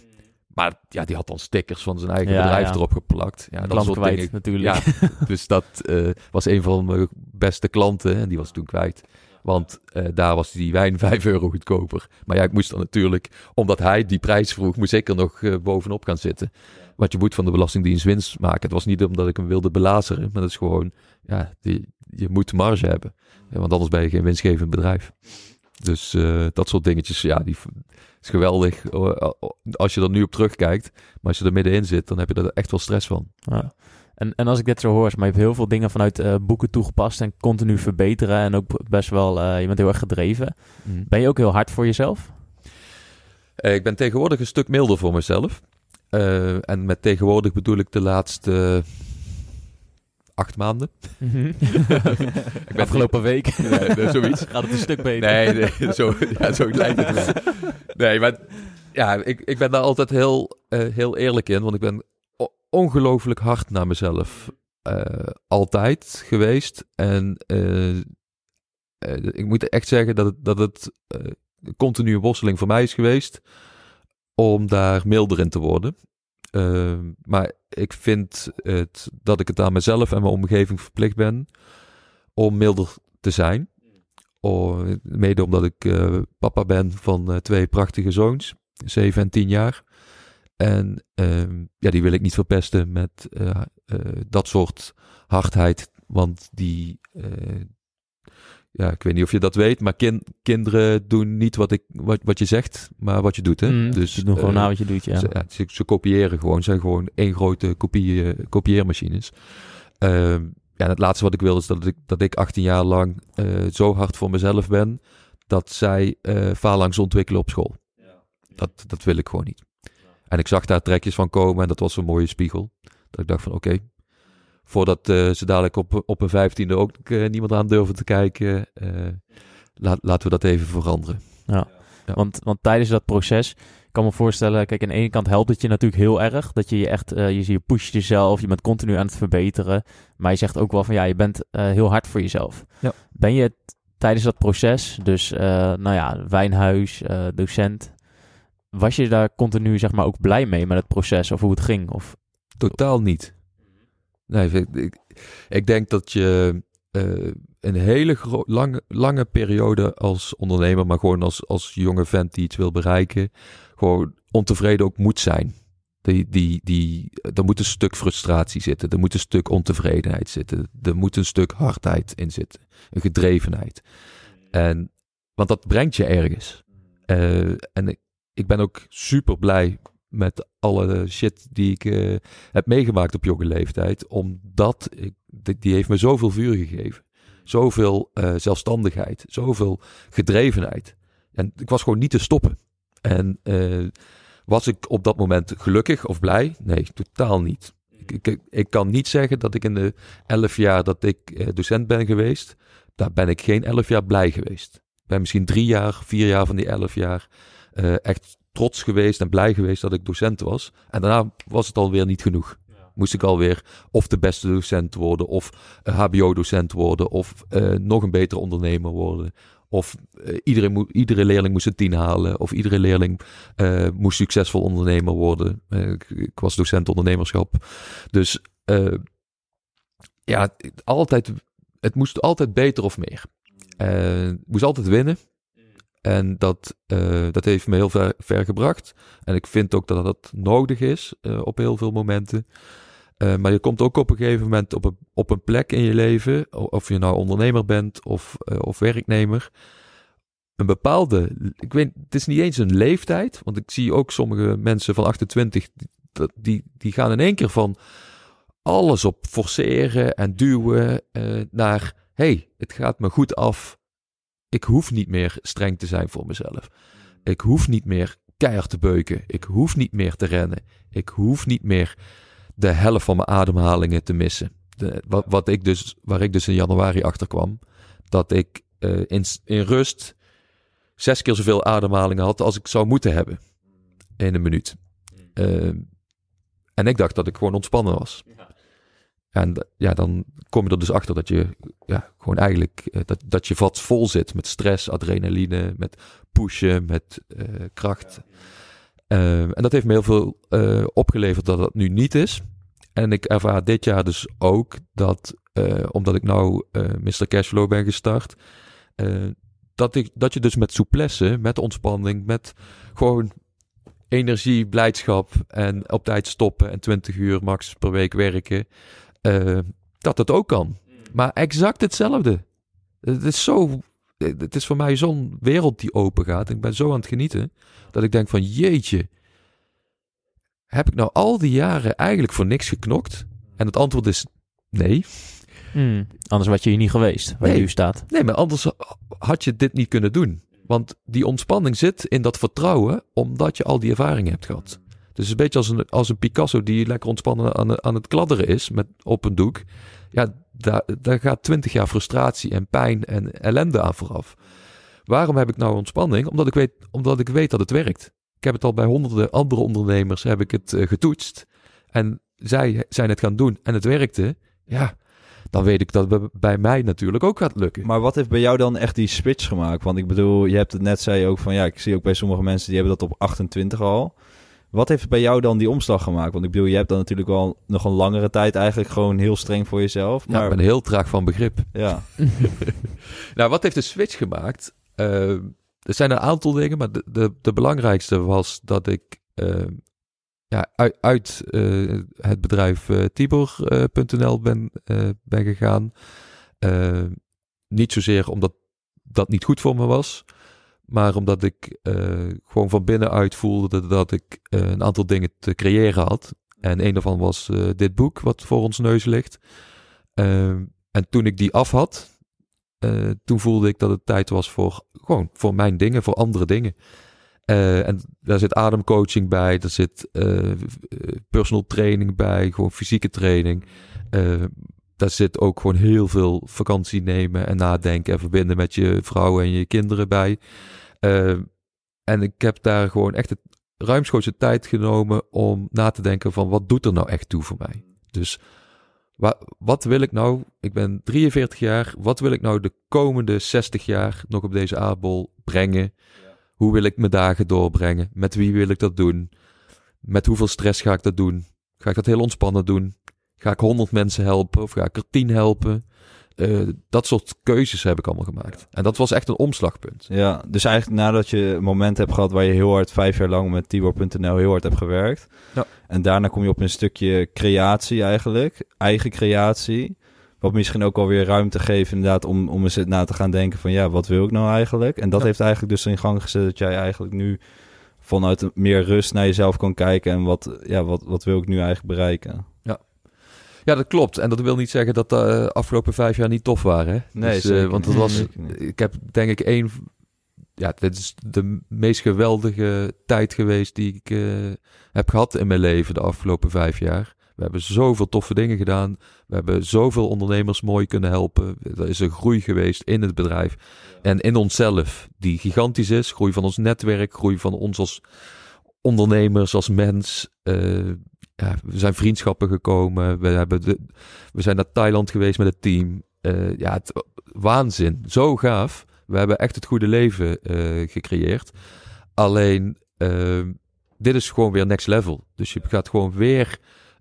Maar ja, die had dan stickers van zijn eigen Ja, bedrijf ja. erop geplakt. Ja, dat Klant soort kwijt, dingen. natuurlijk. Ja, <laughs> dus dat eh, was een van mijn beste klanten en die was toen kwijt. Want eh, daar was die wijn <laughs> 5 euro goedkoper. Maar ja, ik moest dan natuurlijk, omdat hij die prijs vroeg, moest ik er nog eh, bovenop gaan zitten. Want je moet van de Belastingdienst winst maken. Het was niet omdat ik hem wilde belazeren, maar dat is gewoon, ja, die, je moet marge hebben. Want anders ben je geen winstgevend bedrijf. Dus eh, dat soort dingetjes, ja, die is geweldig eh, als je er nu op terugkijkt. Maar als je er middenin zit, dan heb je er echt wel stress van. Ja. En, en als ik dit zo hoor, maar je hebt heel veel dingen vanuit eh, boeken toegepast en continu verbeteren. En ook best wel, eh, je bent heel erg gedreven. Ben je ook heel hard voor jezelf? Ik ben tegenwoordig een stuk milder voor mezelf. En met tegenwoordig bedoel ik de laatste acht maanden. <laughs> ik ben Afgelopen week <laughs> Nee, zoiets. gaat het een stuk beter. Nee, nee zo, ja, zo lijkt het wel. Nee, maar ja, ik, ik ben daar altijd heel, eh, heel eerlijk in. Want ik ben o- ongelooflijk hard naar mezelf eh, altijd geweest. En eh, eh, ik moet echt zeggen dat het, dat het eh, een continue worsteling voor mij is geweest. Om daar milder in te worden. Eh, maar ik vind het, dat ik het aan mezelf en mijn omgeving verplicht ben om milder te zijn. Oh, mede omdat ik eh, papa ben van eh, twee prachtige zoons, 7 en 10 jaar. En ehm, ja, die wil ik niet verpesten met eh, dat soort hardheid. Want die, ja, ik weet niet of je dat weet, maar kin- kinderen doen niet wat, ik, wat, wat je zegt, maar wat je doet. Hè? Mm, dus je doet gewoon eh, na wat je doet, ja. ze, ja, ze, ze kopiëren gewoon, zijn gewoon één grote kopie, eh, kopieermachines. Ehm, ja, en het laatste wat ik wil is dat ik, dat ik 18 jaar lang eh, zo hard voor mezelf ben dat zij phalanx ontwikkelen op school. Dat, dat wil ik gewoon niet. En ik zag daar trekjes van komen en dat was een mooie spiegel. Dat ik dacht van oké, voordat eh, ze dadelijk op, op een vijftiende ook eh, niemand aan durven te kijken, eh, laat, laten we dat even veranderen. Ja. Want, want tijdens dat proces, kan me voorstellen, kijk, aan de ene kant helpt het je natuurlijk heel erg. Dat je je echt, je, je pusht jezelf, je bent continu aan het verbeteren. Maar je zegt ook wel van ja, je bent heel hard voor jezelf. Ja. Ben je tijdens dat proces, dus nou ja, wijnhuis, docent, was je daar continu zeg maar ook blij mee met het proces of hoe het ging? Of, Totaal niet. Nee, ik, ik, ik denk dat je eh, een hele lange, lange periode als ondernemer, maar gewoon als, als jonge vent die iets wil bereiken, gewoon ontevreden ook moet zijn. Die, die, die, er moet een stuk frustratie zitten, er moet een stuk ontevredenheid zitten, er moet een stuk hardheid in zitten, een gedrevenheid. En, want dat brengt je ergens. Eh, en ik, ik ben ook super blij met alle shit die ik eh, heb meegemaakt op jonge leeftijd. Omdat ik, die, heeft me zoveel vuur gegeven. Zoveel eh, zelfstandigheid. Zoveel gedrevenheid. En ik was gewoon niet te stoppen. En eh, was ik op dat moment gelukkig of blij? Nee, totaal niet. Ik, ik, ik kan niet zeggen dat ik in de elf jaar dat ik docent ben geweest, daar ben ik geen elf jaar blij geweest. Ik ben misschien drie jaar, vier jaar van die elf jaar echt trots geweest en blij geweest dat ik docent was. En daarna was het alweer niet genoeg. Moest ik alweer of de beste docent worden, of een HBO-docent worden, of eh, nog een betere ondernemer worden. Of eh, iedereen moet, iedere leerling moest een tien halen. Of iedere leerling eh, moest succesvol ondernemer worden. Eh, ik, ik was docent ondernemerschap. Dus eh, ja, altijd, het moest altijd beter of meer. Eh, moest altijd winnen. En dat, eh, dat heeft me heel ver, ver gebracht. En ik vind ook dat dat nodig is eh, op heel veel momenten. Eh, maar je komt ook op een gegeven moment op een, op een plek in je leven, of je nou ondernemer bent of, of werknemer. Een bepaalde, ik weet, het is niet eens een leeftijd, want ik zie ook sommige mensen van 28, die, die, gaan in één keer van alles op forceren en duwen naar, hey, het gaat me goed af. Ik hoef niet meer streng te zijn voor mezelf. Ik hoef niet meer keihard te beuken. Ik hoef niet meer te rennen. Ik hoef niet meer de helft van mijn ademhalingen te missen. De, wat, wat ik dus, waar ik dus in januari achter kwam, dat ik eh, in, in rust zes keer zoveel ademhalingen had als ik zou moeten hebben in een minuut. Eh, en ik dacht dat ik gewoon ontspannen was. En ja, dan kom je er dus achter dat je ja, gewoon eigenlijk eh, dat, dat je vat vol zit met stress, adrenaline, met pushen, met eh, kracht. Eh, en dat heeft me heel veel eh, opgeleverd dat dat nu niet is. En ik ervaar dit jaar dus ook dat, omdat ik nou Mr. Cashflow ben gestart, dat, ik, dat je dus met souplesse, met ontspanning, met gewoon energie, blijdschap en op tijd stoppen en 20 uur max per week werken, eh, dat het ook kan. Maar exact hetzelfde. Het is zo. Het is voor mij zo'n wereld die open gaat. Ik ben zo aan het genieten. Dat ik denk van jeetje. Heb ik nou al die jaren eigenlijk voor niks geknokt? En het antwoord is nee. Hmm, Anders was je hier niet geweest, waar Nee. je nu staat. Nee, maar anders had je dit niet kunnen doen. Want die ontspanning zit in dat vertrouwen, omdat je al die ervaringen hebt gehad. Dus een beetje als een, als een Picasso die lekker ontspannen aan, aan het kladderen is met, op een doek. Ja, daar, daar gaat twintig jaar frustratie en pijn en ellende aan vooraf. Waarom heb ik nou ontspanning? Omdat ik weet, omdat ik weet dat het werkt. Ik heb het al bij honderden andere ondernemers heb ik het eh, getoetst. En zij zijn het gaan doen en het werkte. Ja, dan weet ik dat het bij mij natuurlijk ook gaat lukken. Maar wat heeft bij jou dan echt die switch gemaakt? Want ik bedoel, je hebt het net zei ook van ja, ik zie ook bij sommige mensen die hebben dat op 28 al. Wat heeft bij jou dan die omslag gemaakt? Want ik bedoel, je hebt dan natuurlijk wel nog een langere tijd eigenlijk gewoon heel streng voor jezelf. Ja, Maar ik ben heel traag van begrip. ja, <laughs> <laughs> Nou, wat heeft de switch gemaakt? Eh, er zijn een aantal dingen, maar de, de, de belangrijkste was dat ik eh, ja, uit, uit eh, het bedrijf Tibor.nl ben, ben gegaan. Niet zozeer omdat dat niet goed voor me was, maar omdat ik eh, gewoon van binnenuit voelde dat ik eh, een aantal dingen te creëren had. En een daarvan was eh, dit boek, wat voor ons neus ligt. Eh, en toen ik die af had, toen voelde ik dat het tijd was voor gewoon voor mijn dingen, voor andere dingen. En daar zit ademcoaching bij, daar zit personal training bij, gewoon fysieke training. Daar zit ook gewoon heel veel vakantie nemen en nadenken en verbinden met je vrouw en je kinderen bij. Eh, en ik heb daar gewoon echt het ruimschoots de tijd genomen om na te denken van wat doet er nou echt toe voor mij. Dus Wa- wat wil ik nou? Ik ben 43 jaar. Wat wil ik nou de komende 60 jaar nog op deze aardbol brengen? Hoe wil ik mijn dagen doorbrengen? Met wie wil ik dat doen? Met hoeveel stress ga ik dat doen? Ga ik dat heel ontspannen doen? Ga ik 100 mensen helpen of ga ik er 10 helpen? Eh, dat soort keuzes heb ik allemaal gemaakt. En dat was echt een omslagpunt. ja, dus eigenlijk nadat je een moment hebt gehad waar je heel hard vijf jaar lang met Tibor.nl heel hard hebt gewerkt. Ja. En daarna kom je op een stukje creatie eigenlijk, eigen creatie. Wat misschien ook alweer ruimte geeft inderdaad om, om eens na te gaan denken van ja, wat wil ik nou eigenlijk? En dat Ja. heeft eigenlijk dus in gang gezet dat jij eigenlijk nu vanuit meer rust naar jezelf kan kijken en wat, ja, wat, wat wil ik nu eigenlijk bereiken? Ja, dat klopt. En dat wil niet zeggen dat de afgelopen vijf jaar niet tof waren. Hè? Nee, Dus, eh, zeker want het niet. was, Zeker ik heb denk ik één, ja, dit is de meest geweldige tijd geweest die ik eh, heb gehad in mijn leven de afgelopen vijf jaar. We hebben zoveel toffe dingen gedaan. We hebben zoveel ondernemers mooi kunnen helpen. Er is een groei geweest in het bedrijf en in onszelf, die gigantisch is. Groei van ons netwerk, groei van ons als ondernemers, als mens. Eh, ja, we zijn vriendschappen gekomen. We, hebben we zijn naar Thailand geweest met het team. Eh, ja, het, waanzin. Zo gaaf. We hebben echt het goede leven eh, gecreëerd. Alleen, eh, dit is gewoon weer next level. Dus je gaat gewoon weer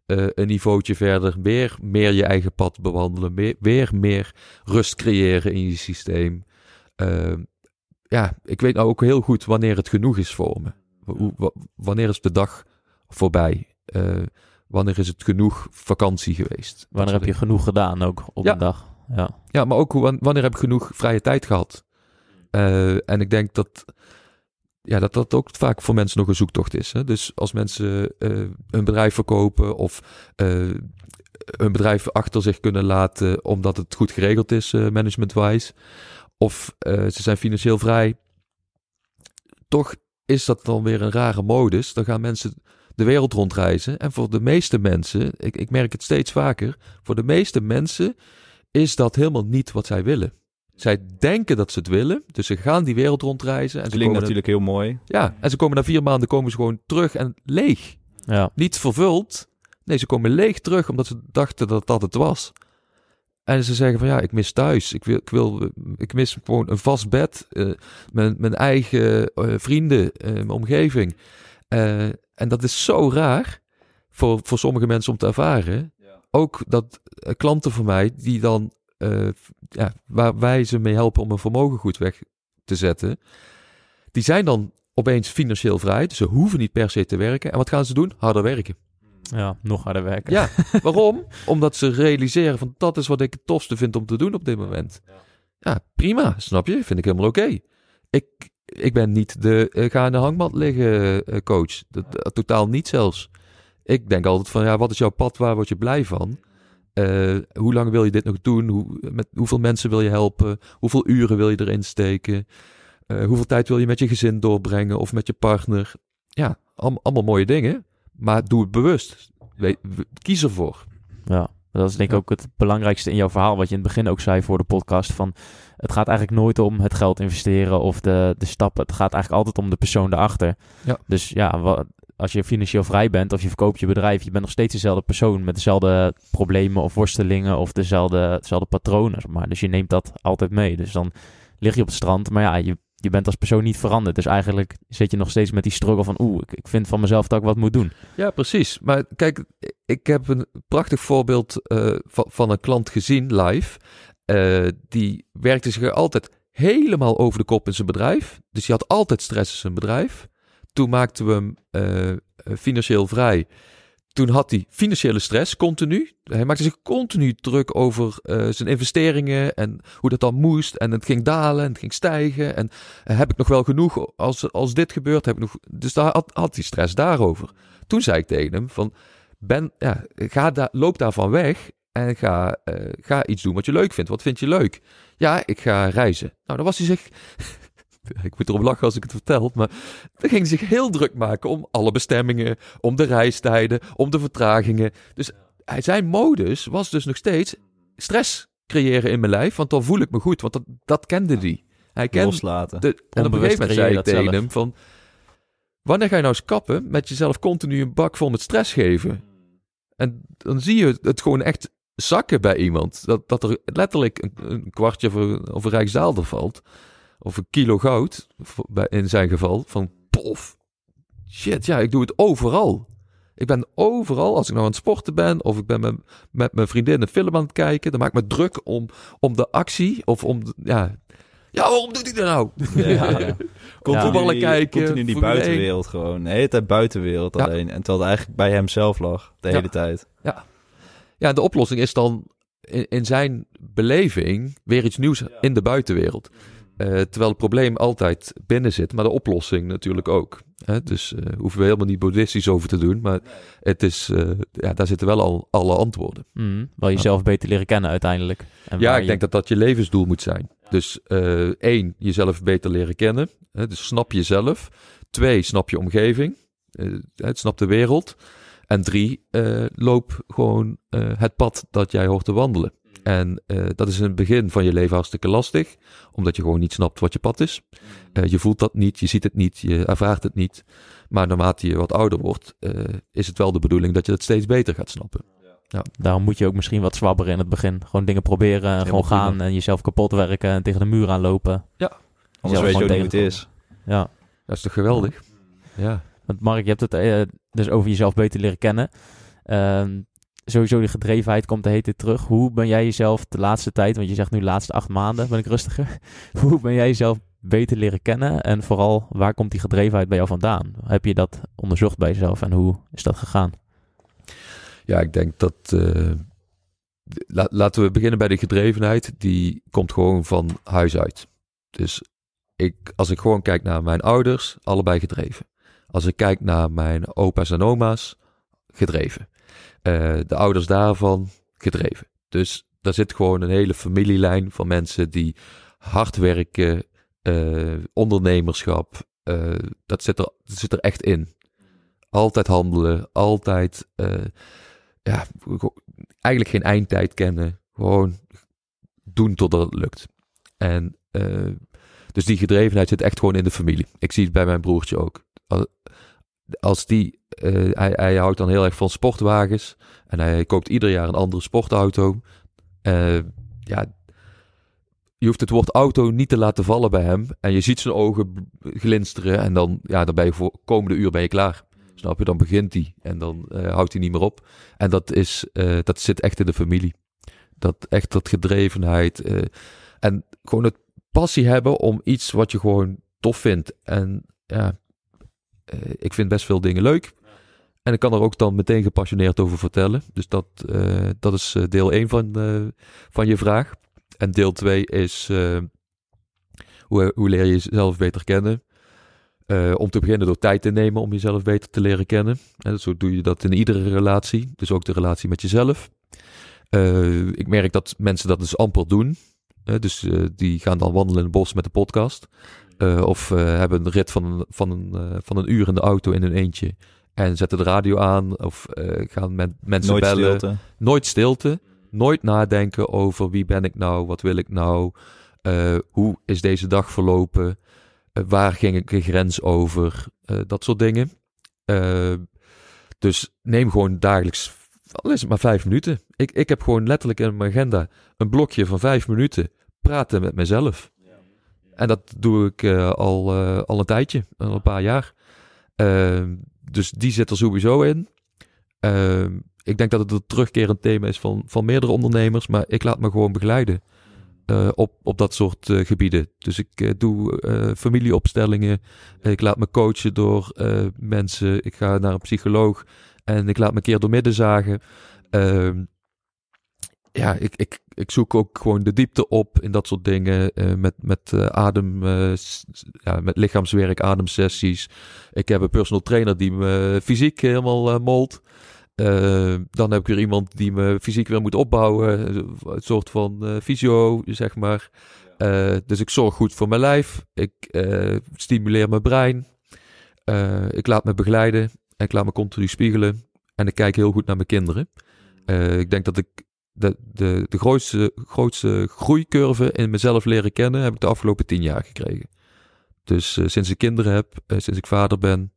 eh, een niveautje verder. Weer meer je eigen pad bewandelen. Weer meer rust creëren in je systeem. Eh, ja, ik weet nou ook heel goed wanneer het genoeg is voor me. Wanneer is de dag voorbij? Eh, wanneer is het genoeg vakantie geweest? Wanneer heb je genoeg gedaan ook op Ja. een dag? Ja. ja, maar ook wanneer heb ik genoeg vrije tijd gehad? Eh, en ik denk dat, ja, dat dat ook vaak voor mensen nog een zoektocht is. Hè? Dus als mensen eh, hun bedrijf verkopen of eh, hun bedrijf achter zich kunnen laten omdat het goed geregeld is, management-wise, of ze zijn financieel vrij, toch is dat dan weer een rare modus. Dan gaan mensen de wereld rondreizen. En voor de meeste mensen, ik, ik merk het steeds vaker, voor de meeste mensen is dat helemaal niet wat zij willen. Zij denken dat ze het willen, dus ze gaan die wereld rondreizen. En ze klinkt natuurlijk heel mooi. ja, en ze komen na vier maanden komen ze gewoon terug en leeg. Ja. Niet vervuld. Nee, ze komen leeg terug omdat ze dachten dat dat het was. En ze zeggen van ja, ik mis thuis. Ik, wil, ik, wil, ik mis gewoon een vast bed. eh, mijn, mijn eigen eh, vrienden, eh, mijn omgeving. En dat is zo raar voor, voor sommige mensen om te ervaren. Ook dat eh, klanten van mij die dan, eh, ja, waar wij ze mee helpen om een vermogen goed weg te zetten, die zijn dan opeens financieel vrij. Dus ze hoeven niet per se te werken. En wat gaan ze doen? Harder werken. ja, nog harder werken. Ja, <laughs> waarom? Omdat ze realiseren van dat is wat ik het tofste vind om te doen op dit moment. Ja, prima, snap je? Vind ik helemaal oké. Ik, ik ben niet de eh, ga in de hangmat liggen eh, coach. Dat, dat- totaal niet zelfs. Ik denk altijd van ja, wat is jouw pad? Waar word je blij van? Eh, hoe lang wil je dit nog doen? Hoe, met hoeveel mensen wil je helpen? Hoeveel uren wil je erin steken? Eh, hoeveel tijd wil je met je gezin doorbrengen of met je partner? Ja, allemaal, allemaal mooie dingen. Maar doe het bewust. Kies ervoor. Ja, dat is denk ik ook het belangrijkste in jouw verhaal, wat je in het begin ook zei voor de podcast. Van het gaat eigenlijk nooit om het geld investeren of de, de stappen. Het gaat eigenlijk altijd om de persoon erachter. Ja. Dus ja, wa- als je financieel vrij bent of je verkoopt je bedrijf, je bent nog steeds dezelfde persoon met dezelfde problemen of worstelingen of dezelfde, dezelfde patronen. zeg Maar. Dus je neemt dat altijd mee. Dus dan lig je op het strand, maar ja, je, je bent als persoon niet veranderd. Dus eigenlijk zit je nog steeds met die struggle van oeh, ik, ik vind van mezelf dat ik wat moet doen. Ja, precies. Maar kijk, ik heb een prachtig voorbeeld eh, van, van een klant gezien live. Eh, die werkte zich altijd helemaal over de kop in zijn bedrijf. Dus die had altijd stress in zijn bedrijf. Toen maakten we hem eh, eh, financieel vrij. Toen had hij financiële stress continu. Hij maakte zich continu druk over zijn investeringen en hoe dat dan moest. En het ging dalen en het ging stijgen. En heb ik nog wel genoeg als, als dit gebeurt? Heb ik nog... Dus daar had, had hij stress daarover. Toen zei ik tegen hem van, ben, ja, ga daar, loop daarvan weg en ga, eh, ga iets doen wat je leuk vindt. Wat vind je leuk? Ja, ik ga reizen. Nou, dan was hij zich... <laughs> ik moet erop lachen als ik het vertel, maar dan ging hij zich heel druk maken om alle bestemmingen, om de reistijden, om de vertragingen. Dus hij- zijn modus was dus nog steeds stress creëren in mijn lijf, want dan voel ik me goed, want dat, dat kende hij. Hij kende, Loslaten. de, en op een gegeven moment zei ik tegen zelf. hem van... Wanneer ga je nou eens kappen met jezelf continu een bak vol met stress geven? En dan zie je het gewoon echt zakken bij iemand. Dat, dat er letterlijk een, een kwartje of een, of een rijksdaalder valt. Of een kilo goud, voor- bij- in zijn geval. Van pof. Shit, ja, ik doe het overal. Ik ben overal, als ik nou aan het sporten ben... of ik ben met, met mijn vriendin een film aan het kijken... dan maak ik me druk om, om de actie of om... de- ja, ja, waarom doet hij dat nou? Ja, ja. Continu, Voetballen kijken, Continu die buitenwereld gewoon. De hele tijd buitenwereld Ja. alleen. En terwijl het eigenlijk bij hem zelf lag. De Ja. hele tijd. Ja, de oplossing is dan in, in zijn beleving weer iets nieuws in de buitenwereld. Eh, terwijl het probleem altijd binnen zit, maar de oplossing natuurlijk ook. Hè? Dus eh hoeven we helemaal niet boeddhistisch over te doen, maar het is, eh, ja, daar zitten wel al alle antwoorden. Mhm. Wel jezelf beter leren kennen uiteindelijk. En Ja, ik je- denk dat dat je levensdoel moet zijn. Dus eh, één, jezelf beter leren kennen. Hè? Dus snap jezelf. Twee, snap je omgeving. Eh, het snap de wereld. En drie, eh, loop gewoon eh, het pad dat jij hoort te wandelen. En eh, dat is in het begin van je leven hartstikke lastig, omdat je gewoon niet snapt wat je pad is. Eh, je voelt dat niet, je ziet het niet, je ervaart het niet. Maar naarmate je wat ouder wordt, eh, is het wel de bedoeling dat je het steeds beter gaat snappen. Ja. Daarom moet je ook misschien wat zwabberen in het begin. Gewoon dingen proberen, en gewoon prima. gaan en jezelf kapot werken en tegen de muur aanlopen. Anders Zelf weet je ook niet hoe het is. Ja. Dat is toch geweldig? Ja. Want Mark, je hebt het eh, dus over jezelf beter leren kennen. Ehm, sowieso die gedrevenheid komt de hele tijd terug. Hoe ben jij jezelf de laatste tijd, want je zegt nu de laatste acht maanden ben ik rustiger. <laughs> Hoe ben jij jezelf beter leren kennen? En vooral, waar komt die gedrevenheid bij jou vandaan? Heb je dat onderzocht bij jezelf en hoe is dat gegaan? Ja, ik denk dat. eh, la- laten we beginnen bij de gedrevenheid. Die komt gewoon van huis uit. Dus ik, als ik gewoon kijk naar mijn ouders, allebei gedreven. Als ik kijk naar mijn opa's en oma's, gedreven. Eh, de ouders daarvan, gedreven. Dus daar zit gewoon een hele familielijn van mensen die hard werken, eh, ondernemerschap. eh, dat, zit er, dat zit er echt in. Altijd handelen, altijd. ja, eigenlijk geen eindtijd kennen. Gewoon doen totdat het lukt. En dus die gedrevenheid zit echt gewoon in de familie. Ik zie het bij mijn broertje ook. Al- Als die, eh, hij, hij houdt dan heel erg van sportwagens. En hij koopt ieder jaar een andere sportauto. Eh, ja, je hoeft het woord auto niet te laten vallen bij hem. En je ziet zijn ogen glinsteren. En dan, ja, dan ben je voor komende uur ben je klaar. Snap je? Dan begint hij. En dan eh, houdt hij niet meer op. En dat, is, dat zit echt in de familie. Dat echt dat gedrevenheid. en gewoon het passie hebben om iets wat je gewoon tof vindt. En ja, ik vind best veel dingen leuk. En ik kan er ook dan meteen gepassioneerd over vertellen. Dus dat, eh, dat is eh, deel 1 van, eh, van je vraag. En deel 2 is eh, hoe, hoe leer je jezelf beter kennen? Eh, om te beginnen door tijd te nemen om jezelf beter te leren kennen. En zo doe je dat in iedere relatie. Dus ook de relatie met jezelf. Eh, ik merk dat mensen dat dus amper doen. Eh, dus eh, die gaan dan wandelen in het bos met de podcast. Eh, of eh, hebben een rit van, een- van, een, eh, van een uur in de auto in hun eentje. En zetten de radio aan. Of gaan met mensen Nooit bellen. stilte. Nooit stilte. Nooit nadenken over wie ben ik nou, wat wil ik nou, hoe is deze dag verlopen, waar ging ik een grens over, dat soort dingen. Dus neem gewoon dagelijks, al is het maar vijf minuten. Ik, ik heb gewoon letterlijk in mijn agenda een blokje van vijf minuten praten met mezelf. En dat doe ik eh, al, eh, al een tijdje, al een paar jaar. Eh, dus die zit er sowieso in. Eh, ik denk dat het een terugkerend thema is van, van meerdere ondernemers, maar ik laat me gewoon begeleiden eh, op, op dat soort gebieden. Dus ik doe familieopstellingen, ik laat me coachen door mensen, ik ga naar een psycholoog en ik laat me een keer door midden zagen. Ja, ik, ik, ik zoek ook gewoon de diepte op in dat soort dingen. eh, met, met eh, adem, eh, ja, met lichaamswerk, ademsessies. Ik heb een personal trainer die me fysiek helemaal molt. Dan heb ik weer iemand die me fysiek weer moet opbouwen. Een soort van fysio, zeg maar. Dus ik zorg goed voor mijn lijf. Ik stimuleer mijn brein. Ik laat me begeleiden. En ik laat me continu spiegelen. En ik kijk heel goed naar mijn kinderen. Eh, ik denk dat ik de, de, de grootste, grootste groeicurve in mezelf leren kennen... heb ik de afgelopen tien jaar gekregen. Dus eh, sinds ik kinderen heb, eh, sinds ik vader ben...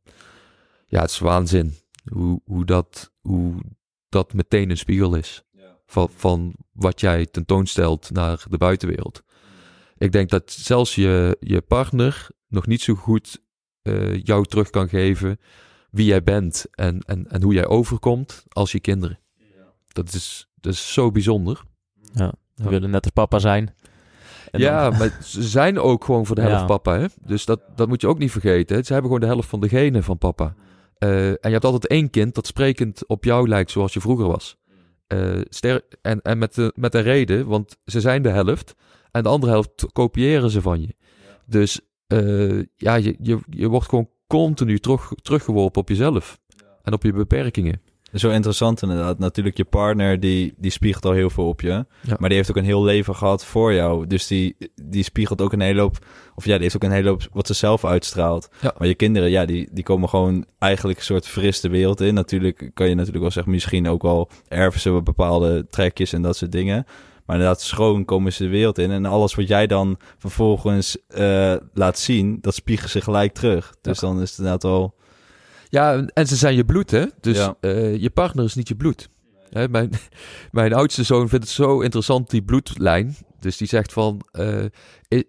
Ja, het is waanzin hoe, hoe, dat, hoe dat meteen een spiegel is. Van, van wat jij tentoonstelt naar de buitenwereld. Ik denk dat zelfs je, je partner nog niet zo goed eh, jou terug kan geven wie jij bent en, en, en hoe jij overkomt als je kinderen. Dat is, dat is zo bijzonder. Ja, we willen net als papa zijn. En ja, dan- maar <laughs> ze zijn ook gewoon voor de helft Ja. papa. Hè? Dus dat, dat moet je ook niet vergeten. Hè? Ze hebben gewoon de helft van de genen van papa. Eh, en je hebt altijd één kind dat sprekend op jou lijkt zoals je vroeger was. Ster en en met, de, met een reden, want ze zijn de helft. En de andere helft kopiëren ze van je. Dus eh, ja, je, je, je wordt gewoon continu terug, teruggeworpen op jezelf. En op je beperkingen. Zo interessant inderdaad. Natuurlijk, je partner die, die spiegelt al heel veel op je. Ja. Maar die heeft ook een heel leven gehad voor jou. Dus die, die spiegelt ook een hele hoop... Of ja, die heeft ook een hele hoop wat ze zelf uitstraalt. Ja. Maar je kinderen, ja, die, die komen gewoon eigenlijk een soort fris de wereld in. Natuurlijk kan je natuurlijk wel zeggen... Misschien ook wel erven ze bepaalde trekjes en dat soort dingen. Maar inderdaad, schoon komen ze de wereld in. En alles wat jij dan vervolgens eh, laat zien... Dat spiegelt ze gelijk terug. Dus dan is het inderdaad al... Ja, en- ze zijn je bloed, hè? Dus Ja. eh, je partner is niet je bloed. Hè, mijn, <laughs> mijn oudste zoon vindt het zo interessant, die bloedlijn. Dus die zegt van, eh,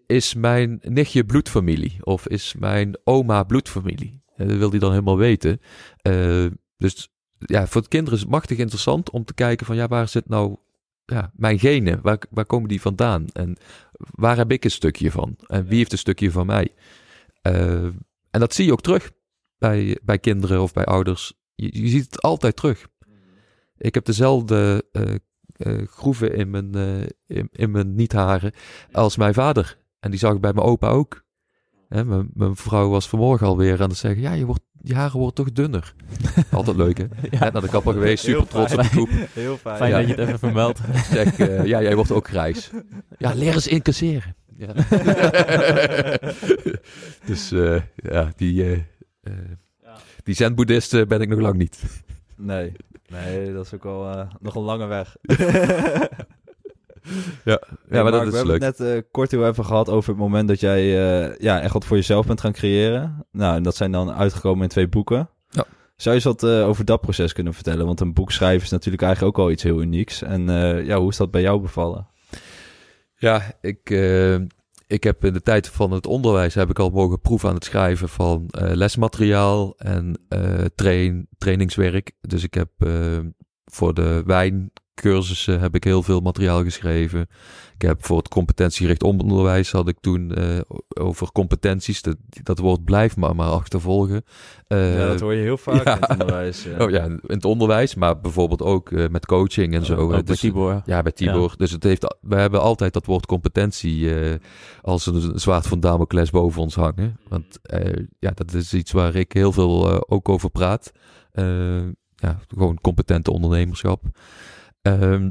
is mijn nichtje bloedfamilie? Of is mijn oma bloedfamilie? En dat wil hij dan helemaal weten. Eh, dus ja, voor de kinderen is het machtig interessant om te kijken van, ja, waar zit nou ja, mijn genen? Waar, waar komen die vandaan? En waar heb ik een stukje van? En wie heeft een stukje van mij? En dat zie je ook terug bij, bij kinderen of bij ouders. Je, je ziet het altijd terug. Ik heb dezelfde eh, eh, groeven in mijn, eh, in, in mijn niet-haren als mijn vader. En die zag ik bij mijn opa ook. Hè, mijn, mijn vrouw was vanmorgen alweer aan het zeggen... Ja, je, wordt, je haren worden toch dunner. <laughs> Altijd leuk, hè? Net naar de kapper geweest, super Heel trots op de groep. Heel fijn. Fijn Ja. dat je het even vermeldt. <laughs> Zeg, eh, ja, jij wordt ook grijs. Ja, leer eens incasseren. Ja. <laughs> dus eh, ja, die, eh eh die zen-boeddhisten ben ik nog lang niet. <laughs> Nee. Nee, dat is ook wel eh, nog een lange weg. <laughs> Ja, Ja, maar dat we is hebben leuk. het net eh, kort heel even gehad over het moment dat jij eh, ja, echt wat voor jezelf bent gaan creëren. Nou, en dat zijn dan uitgekomen in twee boeken. Ja. Zou je eens wat eh, over dat proces kunnen vertellen? Want een boek schrijven is natuurlijk eigenlijk ook al iets heel unieks. En eh, ja, hoe is dat bij jou bevallen? Ja, ik, eh, ik heb in de tijd van het onderwijs heb ik al mogen proeven aan het schrijven van eh, lesmateriaal en eh, train, trainingswerk. Dus ik heb eh, voor de wijncursussen heb ik heel veel materiaal geschreven. Ik heb voor het competentiegericht onderwijs had ik toen eh, over competenties. Dat, dat woord blijft maar, maar achtervolgen. Eh, ja, dat hoor je heel vaak <laughs> ja. in het onderwijs. Ja. Oh ja, in het onderwijs, maar bijvoorbeeld ook eh, met coaching en zo. Hè. bij Dus- Tibor. ja, bij Tibor. Dus het heeft, we hebben altijd dat woord competentie als een zwaard van Damocles boven ons hangen. Want ja, dat is iets waar ik heel veel ook over praat. Ja, gewoon competente ondernemerschap. Ehm,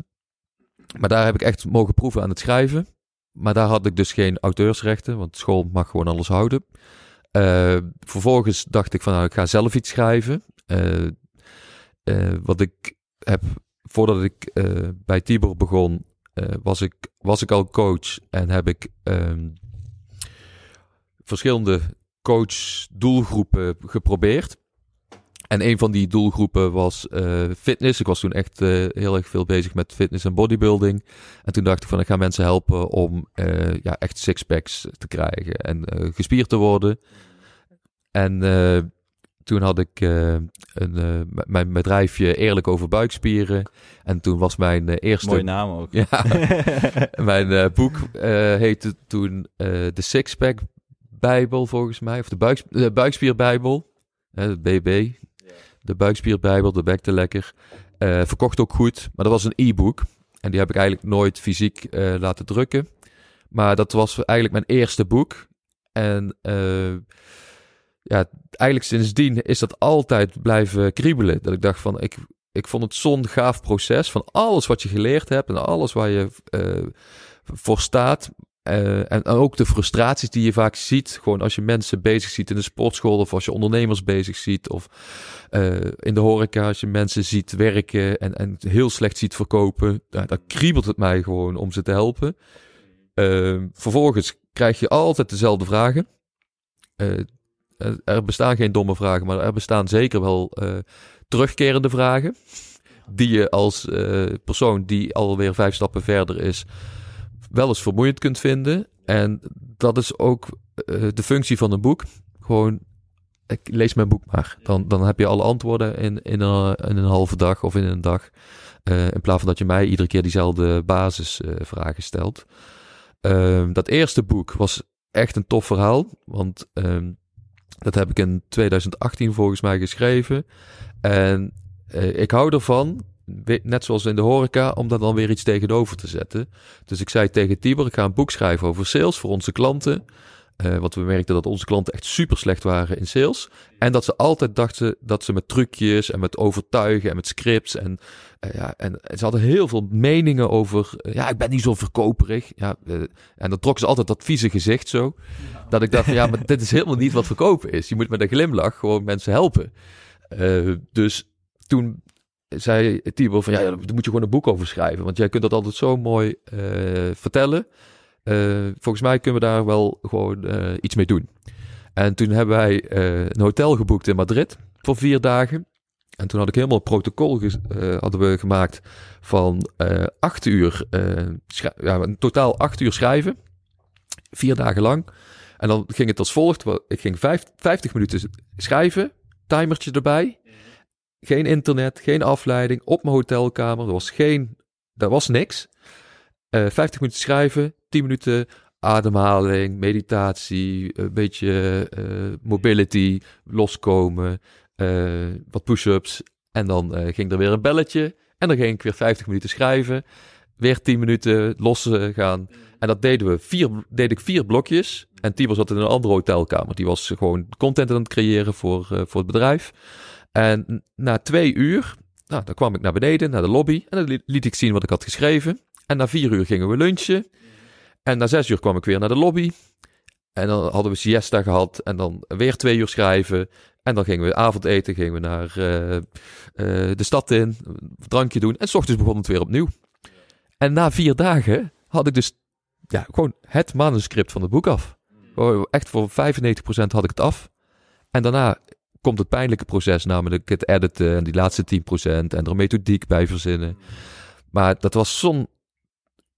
maar daar heb ik echt mogen proeven aan het schrijven. Maar daar had ik dus geen auteursrechten, want school mag gewoon alles houden. Eh, vervolgens dacht ik van nou, ik ga zelf iets schrijven. Eh, eh, wat ik heb, voordat ik eh, bij Tibor begon, was, ik, was ik al coach en heb ik ehm, verschillende coach-doelgroepen geprobeerd. En een van die doelgroepen was eh, fitness. Ik was toen echt eh, heel erg veel bezig met fitness en bodybuilding. En toen dacht ik van, ik ga mensen helpen om eh, ja, echt sixpacks te krijgen en gespierd te worden. En toen had ik een, mijn bedrijfje Eerlijk over buikspieren. En toen was mijn eerste... Mooie naam ook. Ja, <laughs> mijn boek heette toen de Sixpack Bijbel, volgens mij. Of de, buik, de Buikspierbijbel. BB. De Buikspierbijbel, de bekte lekker. Eh, verkocht ook goed, maar dat was een e-book. En die heb ik eigenlijk nooit fysiek eh, laten drukken. Maar dat was eigenlijk mijn eerste boek. En eh, ja, eigenlijk sindsdien is dat altijd blijven kriebelen. Dat ik dacht van, ik, ik vond het zo'n gaaf proces van alles wat je geleerd hebt en alles waar je voor staat. Eh, en ook de frustraties die je vaak ziet. Gewoon als je mensen bezig ziet in de sportschool of als je ondernemers bezig ziet. Of eh, in de horeca als je mensen ziet werken en, en heel slecht ziet verkopen. Ja, dan kriebelt het mij gewoon om ze te helpen. Eh, vervolgens krijg je altijd dezelfde vragen. Eh, er bestaan geen domme vragen, maar er bestaan zeker wel terugkerende vragen. Die je als persoon die alweer vijf stappen verder is, wel eens vermoeiend kunt vinden. En dat is ook eh, de functie van een boek. Gewoon, ik lees mijn boek maar. Dan, dan heb je alle antwoorden in, in, een, in een halve dag of in een dag. Eh, in plaats van dat je mij iedere keer diezelfde basisvragen stelt. Ehm, dat eerste boek was echt een tof verhaal. Want ehm, dat heb ik in 2018 volgens mij geschreven. En eh, ik hou ervan, net zoals in de horeca, om daar dan weer iets tegenover te zetten. Dus ik zei tegen Tibor, ik ga een boek schrijven over sales voor onze klanten. Eh, want we merkten dat onze klanten echt super slecht waren in sales. En dat ze altijd dachten dat ze met trucjes en met overtuigen en met scripts en, eh, ja, en ze hadden heel veel meningen over. eh, ja, ik ben niet zo verkoperig. Ja, en dan trokken ze altijd dat vieze gezicht zo. Dat ik dacht van ja, maar dit is helemaal niet wat verkopen is. Je moet met een glimlach gewoon mensen helpen. Dus toen zei Tibor van ja, daar moet je gewoon een boek over schrijven. Want jij kunt dat altijd zo mooi eh, vertellen. Eh, volgens mij kunnen we daar wel gewoon eh, iets mee doen. En toen hebben wij een hotel geboekt in Madrid voor vier dagen. En toen had ik helemaal een protocol hadden we gemaakt van acht uur, ja, in totaal acht uur schrijven. Vier dagen lang. En dan ging het als volgt. Ik ging vijf, 50 minuten schrijven, timertje erbij. Geen internet, geen afleiding, op mijn hotelkamer. Er was geen, er was niks. Eh 50 minuten schrijven, 10 minuten ademhaling, meditatie, een beetje eh, mobility, loskomen, eh, wat push-ups. En dan eh, ging er weer een belletje. En dan ging ik weer 50 minuten schrijven. Weer 10 minuten losgaan. En dat deden we vier, deed ik vier blokjes. En Tibor zat in een andere hotelkamer. Die was gewoon content aan het creëren voor, eh, voor het bedrijf. En na twee uur, nou, dan kwam ik naar beneden, naar de lobby. En dan li- liet ik zien wat ik had geschreven. En na vier uur gingen we lunchen. En na zes uur kwam ik weer naar de lobby. En dan hadden we siesta gehad. En dan weer twee uur schrijven. En dan gingen we avondeten, gingen we naar eh, eh, de stad in, drankje doen. En s ochtends begon het weer opnieuw. En na vier dagen had ik dus ja, gewoon het manuscript van het boek af. Gewoon Echt voor 95% had ik het af. En daarna komt het pijnlijke proces, namelijk het editen en die laatste 10% en er een methodiek bij verzinnen. Maar dat was zo'n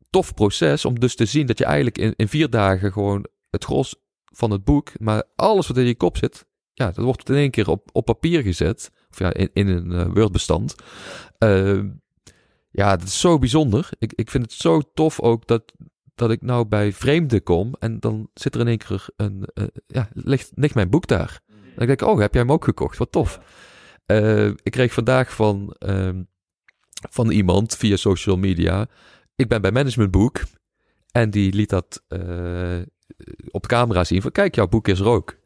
tof proces om dus te zien dat je eigenlijk in, in vier dagen gewoon het gros van het boek, maar alles wat in je kop zit, ja, dat wordt in één keer op, op papier gezet. Of ja, in, in een eh, Word-bestand. Ehm, ja, dat is zo bijzonder. Ik, ik vind het zo tof ook dat, dat ik nou bij vreemden kom en dan zit er in één keer een, eh, ja, ligt, ligt mijn boek daar. Dan denk ik, oh, heb jij hem ook gekocht? Wat tof. Eh, ik kreeg vandaag van, ehm, van iemand via social media. Ik ben bij Managementboek. En die liet dat eh, op camera zien. Van kijk, jouw boek is er ook.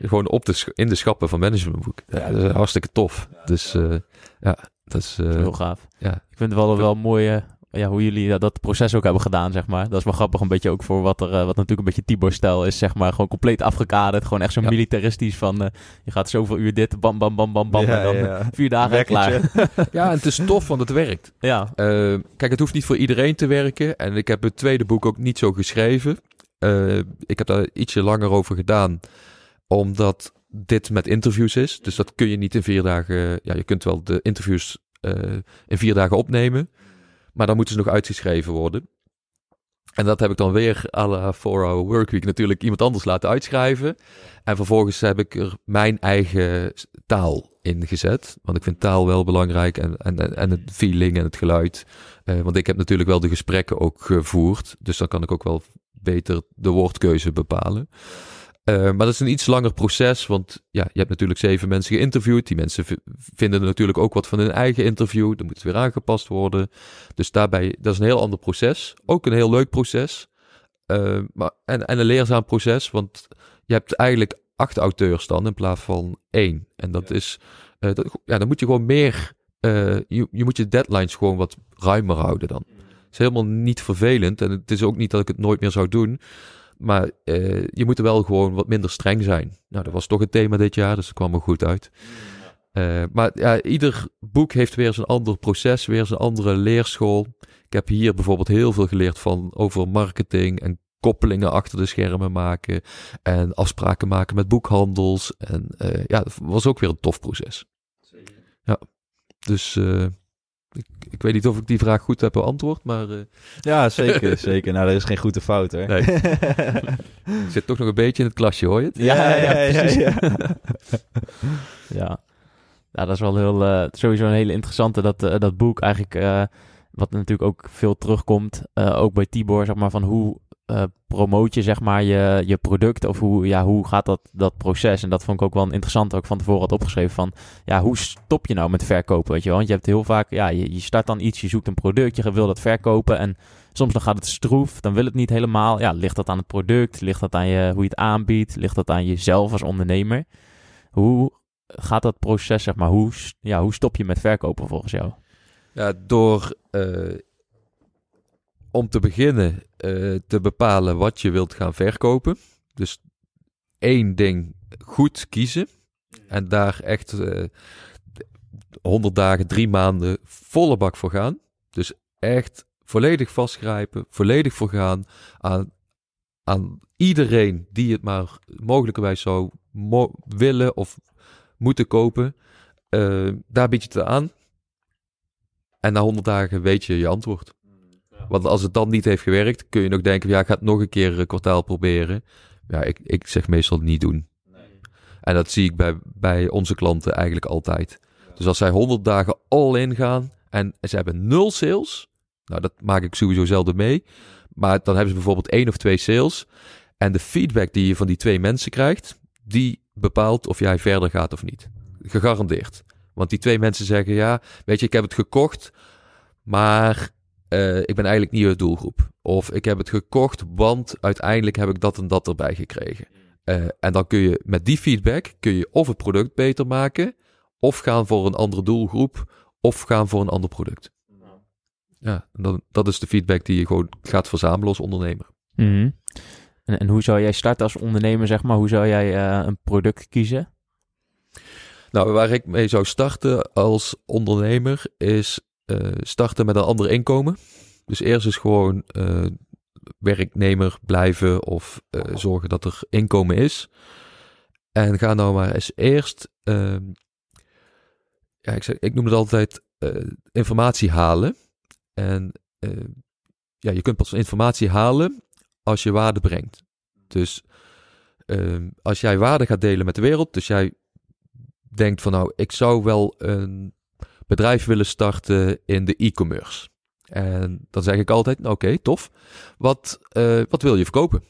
Gewoon op de, in de schappen van Managementboek. Ja, dat is hartstikke tof. Dus eh, ja, dat is... Heel gaaf. ja. Ik vind het wel, wel mooi eh, ja, hoe jullie dat, dat proces ook hebben gedaan, zeg maar. Dat is wel grappig, een beetje ook voor wat er, eh, wat natuurlijk een beetje Tibor-stijl is, zeg maar. Gewoon compleet afgekaderd, gewoon echt zo Ja. militaristisch van, eh, je gaat zoveel uur dit, bam, bam, bam, bam, bam, Ja, en dan ja. <laughs> vier dagen en klaar. Ja, <laughs> en het is tof, want het werkt. Ja, Eh, kijk, het hoeft niet voor iedereen te werken. En ik heb het tweede boek ook niet zo geschreven. Eh, ik heb daar ietsje langer over gedaan. Omdat dit met interviews is. Dus dat kun je niet in vier dagen... Ja, je kunt wel de interviews eh, in vier dagen opnemen. Maar dan moeten ze nog uitgeschreven worden. En dat heb ik dan weer à la 4-hour workweek natuurlijk iemand anders laten uitschrijven. En vervolgens heb ik er mijn eigen taal in gezet. Want ik vind taal wel belangrijk en, en, en het feeling en het geluid. Eh, want ik heb natuurlijk wel de gesprekken ook gevoerd. Dus dan kan ik ook wel beter de woordkeuze bepalen. Eh, maar dat is een iets langer proces, want ja, je hebt natuurlijk zeven mensen geïnterviewd. Die mensen vinden natuurlijk ook wat van hun eigen interview. Dan moet het weer aangepast worden. Dus daarbij, dat is een heel ander proces. Ook een heel leuk proces. Eh, maar, en, en een leerzaam proces, want je hebt eigenlijk acht auteurs dan in plaats van één. En dat is, eh, dat, ja, dan moet je gewoon meer, je, je moet je deadlines gewoon wat ruimer houden dan. Het is helemaal niet vervelend en het is ook niet dat ik het nooit meer zou doen. Maar eh, je moet er wel gewoon wat minder streng zijn. Nou, dat was toch het thema dit jaar, dus dat kwam er goed uit. Eh, maar ja, ieder boek heeft weer zijn ander proces, weer zijn andere leerschool. Ik heb hier bijvoorbeeld heel veel geleerd van over marketing en koppelingen achter de schermen maken. En afspraken maken met boekhandels. En eh, ja, dat was ook weer een tof proces. Ja, dus ik, ik weet niet of ik die vraag goed heb beantwoord, maar eh, Ja, zeker, <laughs> zeker. Nou, er is geen goede fout, hoor. Nee. <laughs> ik zit toch nog een beetje in het klasje, hoor je het? Ja, ja, ja, precies. ja. <laughs> ja. Ja, dat is wel heel, eh, sowieso een hele interessante, dat, eh, dat boek eigenlijk, wat natuurlijk ook veel terugkomt, ook bij Tibor, zeg maar, van hoe eh, promoot je, zeg maar, je, je product, of hoe, ja, hoe gaat dat, dat proces? En dat vond ik ook wel interessant, ook van tevoren had opgeschreven, van, ja, hoe stop je nou met verkopen, weet je wel? Want je hebt heel vaak, ja, je, je start dan iets, je zoekt een product, je wil dat verkopen, en soms dan gaat het stroef, dan wil het niet helemaal. Ja, ligt dat aan het product, ligt dat aan je, hoe je het aanbiedt, ligt dat aan jezelf als ondernemer? Hoe gaat dat proces, zeg maar, hoe, ja, hoe stop je met verkopen volgens jou? Ja, door eh, om te beginnen eh, te bepalen wat je wilt gaan verkopen. Dus één ding goed kiezen. En daar echt eh 100 dagen, drie maanden volle bak voor gaan. Dus echt volledig vastgrijpen, volledig voor gaan aan, aan iedereen die het maar mogelijkerwijs zou willen of moeten kopen. eh, daar bied je het aan. En na 100 dagen weet je je antwoord. Want als het dan niet heeft gewerkt, kun je nog denken: ja, ik ga het nog een keer een kwartaal proberen. Ja, ik, ik zeg meestal niet doen. En dat zie ik bij, bij onze klanten eigenlijk altijd. Dus als zij 100 dagen all in gaan en ze hebben nul sales, nou dat maak ik sowieso zelden mee. Maar dan hebben ze bijvoorbeeld één of twee sales. En de feedback die je van die twee mensen krijgt, die bepaalt of jij verder gaat of niet. Gegarandeerd. Want die twee mensen zeggen: ja, weet je, ik heb het gekocht, maar eh, ik ben eigenlijk niet je doelgroep. Of ik heb het gekocht, want uiteindelijk heb ik dat en dat erbij gekregen. Eh, en dan kun je met die feedback kun je of het product beter maken, of gaan voor een andere doelgroep, of gaan voor een ander product. Ja, dan, dat is de feedback die je gewoon gaat verzamelen als ondernemer. Mhm. en, en hoe zou jij starten als ondernemer, zeg maar? Hoe zou jij eh, een product kiezen? Nou, waar ik mee zou starten als ondernemer is starten met een ander inkomen. Dus eerst is gewoon eh, werknemer blijven of eh, zorgen dat er inkomen is. En ga nou maar eens eerst, ehm, ja, ik, zeg, ik noem het altijd eh, informatie halen. En eh, ja, je kunt pas informatie halen als je waarde brengt. Dus ehm, als jij waarde gaat delen met de wereld, dus jij denkt van nou, ik zou wel een bedrijf willen starten in de e-commerce. En dan zeg ik altijd, nou, oké, tof. Wat, eh, wat wil je verkopen?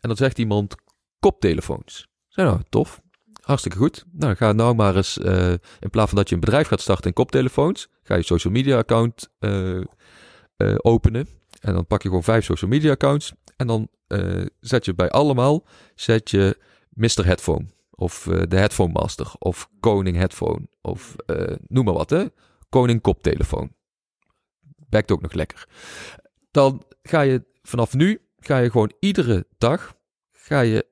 En dan zegt iemand, koptelefoons. Zeg nou, tof. Hartstikke goed. Nou, ga nou maar eens, eh, in plaats van dat je een bedrijf gaat starten in koptelefoons, ga je social media account eh, openen. En dan pak je gewoon vijf social media accounts. En dan zet je bij allemaal, zet je Mr. Headphone. Of eh, de Headphone Master. Of Koning Headphone. Of eh, noem maar wat, hè. Koning koptelefoon. Bekt ook nog lekker. Dan ga je vanaf nu, ga je gewoon iedere dag, ga je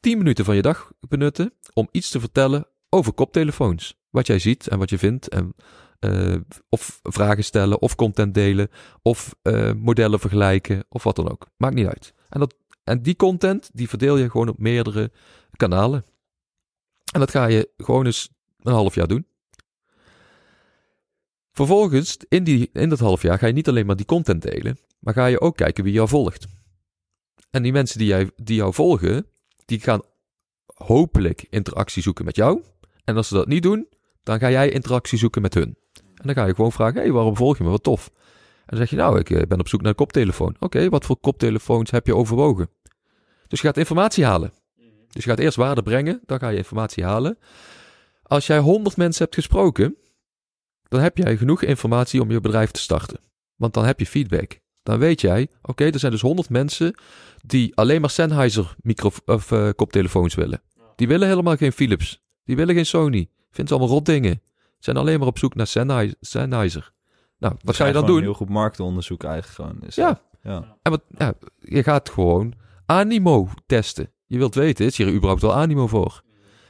10 minuten van je dag benutten om iets te vertellen over koptelefoons. Wat jij ziet en wat je vindt. En, eh, of vragen stellen, of content delen, of modellen vergelijken, of wat dan ook. Maakt niet uit. En, dat, en die content, die verdeel je gewoon op meerdere kanalen. En dat ga je gewoon eens een half jaar doen. Vervolgens, in, die, in dat half jaar, ga je niet alleen maar die content delen, maar ga je ook kijken wie jou volgt. En die mensen die, jij, die jou volgen, die gaan hopelijk interactie zoeken met jou. En als ze dat niet doen, dan ga jij interactie zoeken met hun. En dan ga je gewoon vragen, hey, waarom volg je me? Wat tof. En dan zeg je, nou, ik eh, ben op zoek naar een koptelefoon. Oké, wat voor koptelefoons heb je overwogen? Dus je gaat informatie halen. Dus je gaat eerst waarde brengen, dan ga je informatie halen. Als jij 100 mensen hebt gesproken, dan heb jij genoeg informatie om je bedrijf te starten. Want dan heb je feedback. Dan weet jij, oké, er zijn dus 100 mensen die alleen maar Sennheiser micro of, eh, koptelefoons willen. Die willen helemaal geen Philips. Die willen geen Sony. Vinden ze allemaal rot dingen. Zijn alleen maar op zoek naar Sennhei- Sennheiser. Nou, wat ga je dan doen? Heel goed marktonderzoek eigenlijk gewoon. Is Ja. dat. ja. En wat, ja, je gaat gewoon animo testen. Je wilt weten, is hier überhaupt wel animo voor?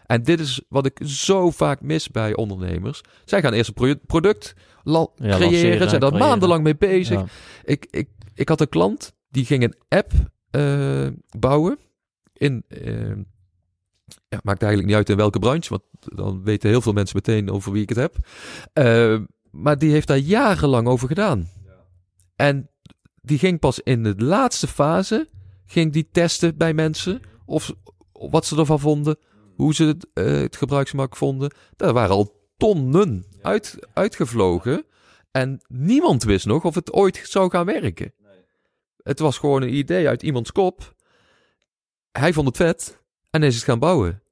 En dit is wat ik zo vaak mis bij ondernemers. Zij gaan eerst een pro- product Ja, creëren, zijn daar creëren. maandenlang mee bezig. Ja. Ik, ik, ik had een klant die ging een app eh, bouwen. In, eh, ja, maakt eigenlijk niet uit in welke branche, want dan weten heel veel mensen meteen over wie ik het heb. Eh, maar die heeft daar jarenlang over gedaan. En die ging pas in de laatste fase, ging die testen bij mensen of wat ze ervan vonden, hoe ze het, eh, het gebruiksgemak vonden. Daar waren al tonnen uit, uitgevlogen. En niemand wist nog of het ooit zou gaan werken. Het was gewoon een idee uit iemands kop. Hij vond het vet en is het gaan bouwen.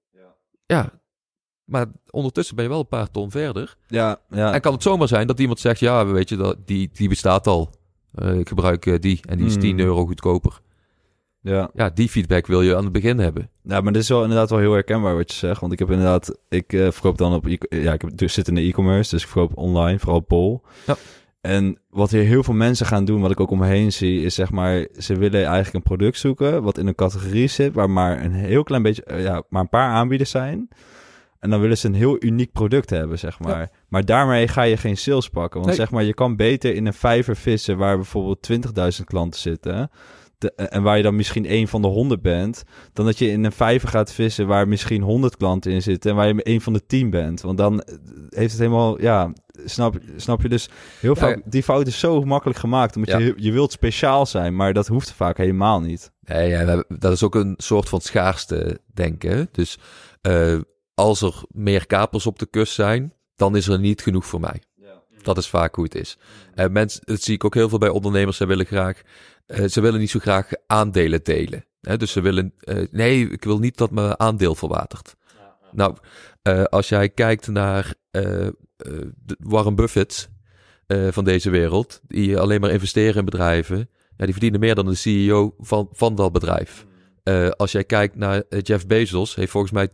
Ja. Maar ondertussen ben je wel een paar ton verder. Ja, ja. En kan het zomaar zijn dat iemand zegt: Ja, weet je, dat, die, die bestaat al. Eh, ik gebruik eh, die en die is Hmm. 10 euro goedkoper. Ja. Ja, die feedback wil je aan het begin hebben. Ja, maar dit is wel inderdaad wel heel herkenbaar wat je zegt. Want ik heb inderdaad, ik eh, verkoop dan op, e- ja, ik heb, dus zit in de e-commerce, dus ik verkoop online, vooral Pol. Ja. En wat hier heel veel mensen gaan doen, wat ik ook om me heen zie, is zeg maar, ze willen eigenlijk een product zoeken wat in een categorie zit, waar maar een heel klein beetje, eh, ja, maar een paar aanbieders zijn. En dan willen ze een heel uniek product hebben, zeg maar. Maar daarmee ga je geen sales pakken. Want Nee. zeg maar, je kan beter in een vijver vissen waar bijvoorbeeld 20.000 klanten zitten, de, en waar je dan misschien één van de honderd bent, dan dat je in een vijver gaat vissen waar misschien honderd klanten in zitten en waar je één van de tien bent. Want dan eh, heeft het helemaal, ja, snap, snap je dus heel vaak, ja. die fout is zo makkelijk gemaakt, omdat Ja. je, je wilt speciaal zijn, maar dat hoeft vaak helemaal niet. Nee, ja, dat is ook een soort van schaarste denken. Dus eh, als er meer kapers op de kust zijn, dan is er niet genoeg voor mij. Dat is vaak hoe het is. En mensen, dat zie ik ook heel veel bij ondernemers. Ze willen graag, eh, ze willen niet zo graag aandelen delen. Hè? Dus ze willen, eh, nee, ik wil niet dat mijn aandeel verwatert. Nou, eh, als jij kijkt naar Warren Buffett van deze wereld, die alleen maar investeren in bedrijven, ja, die verdienen meer dan de CEO van, van dat bedrijf. Eh, als jij kijkt naar Jeff Bezos, heeft volgens mij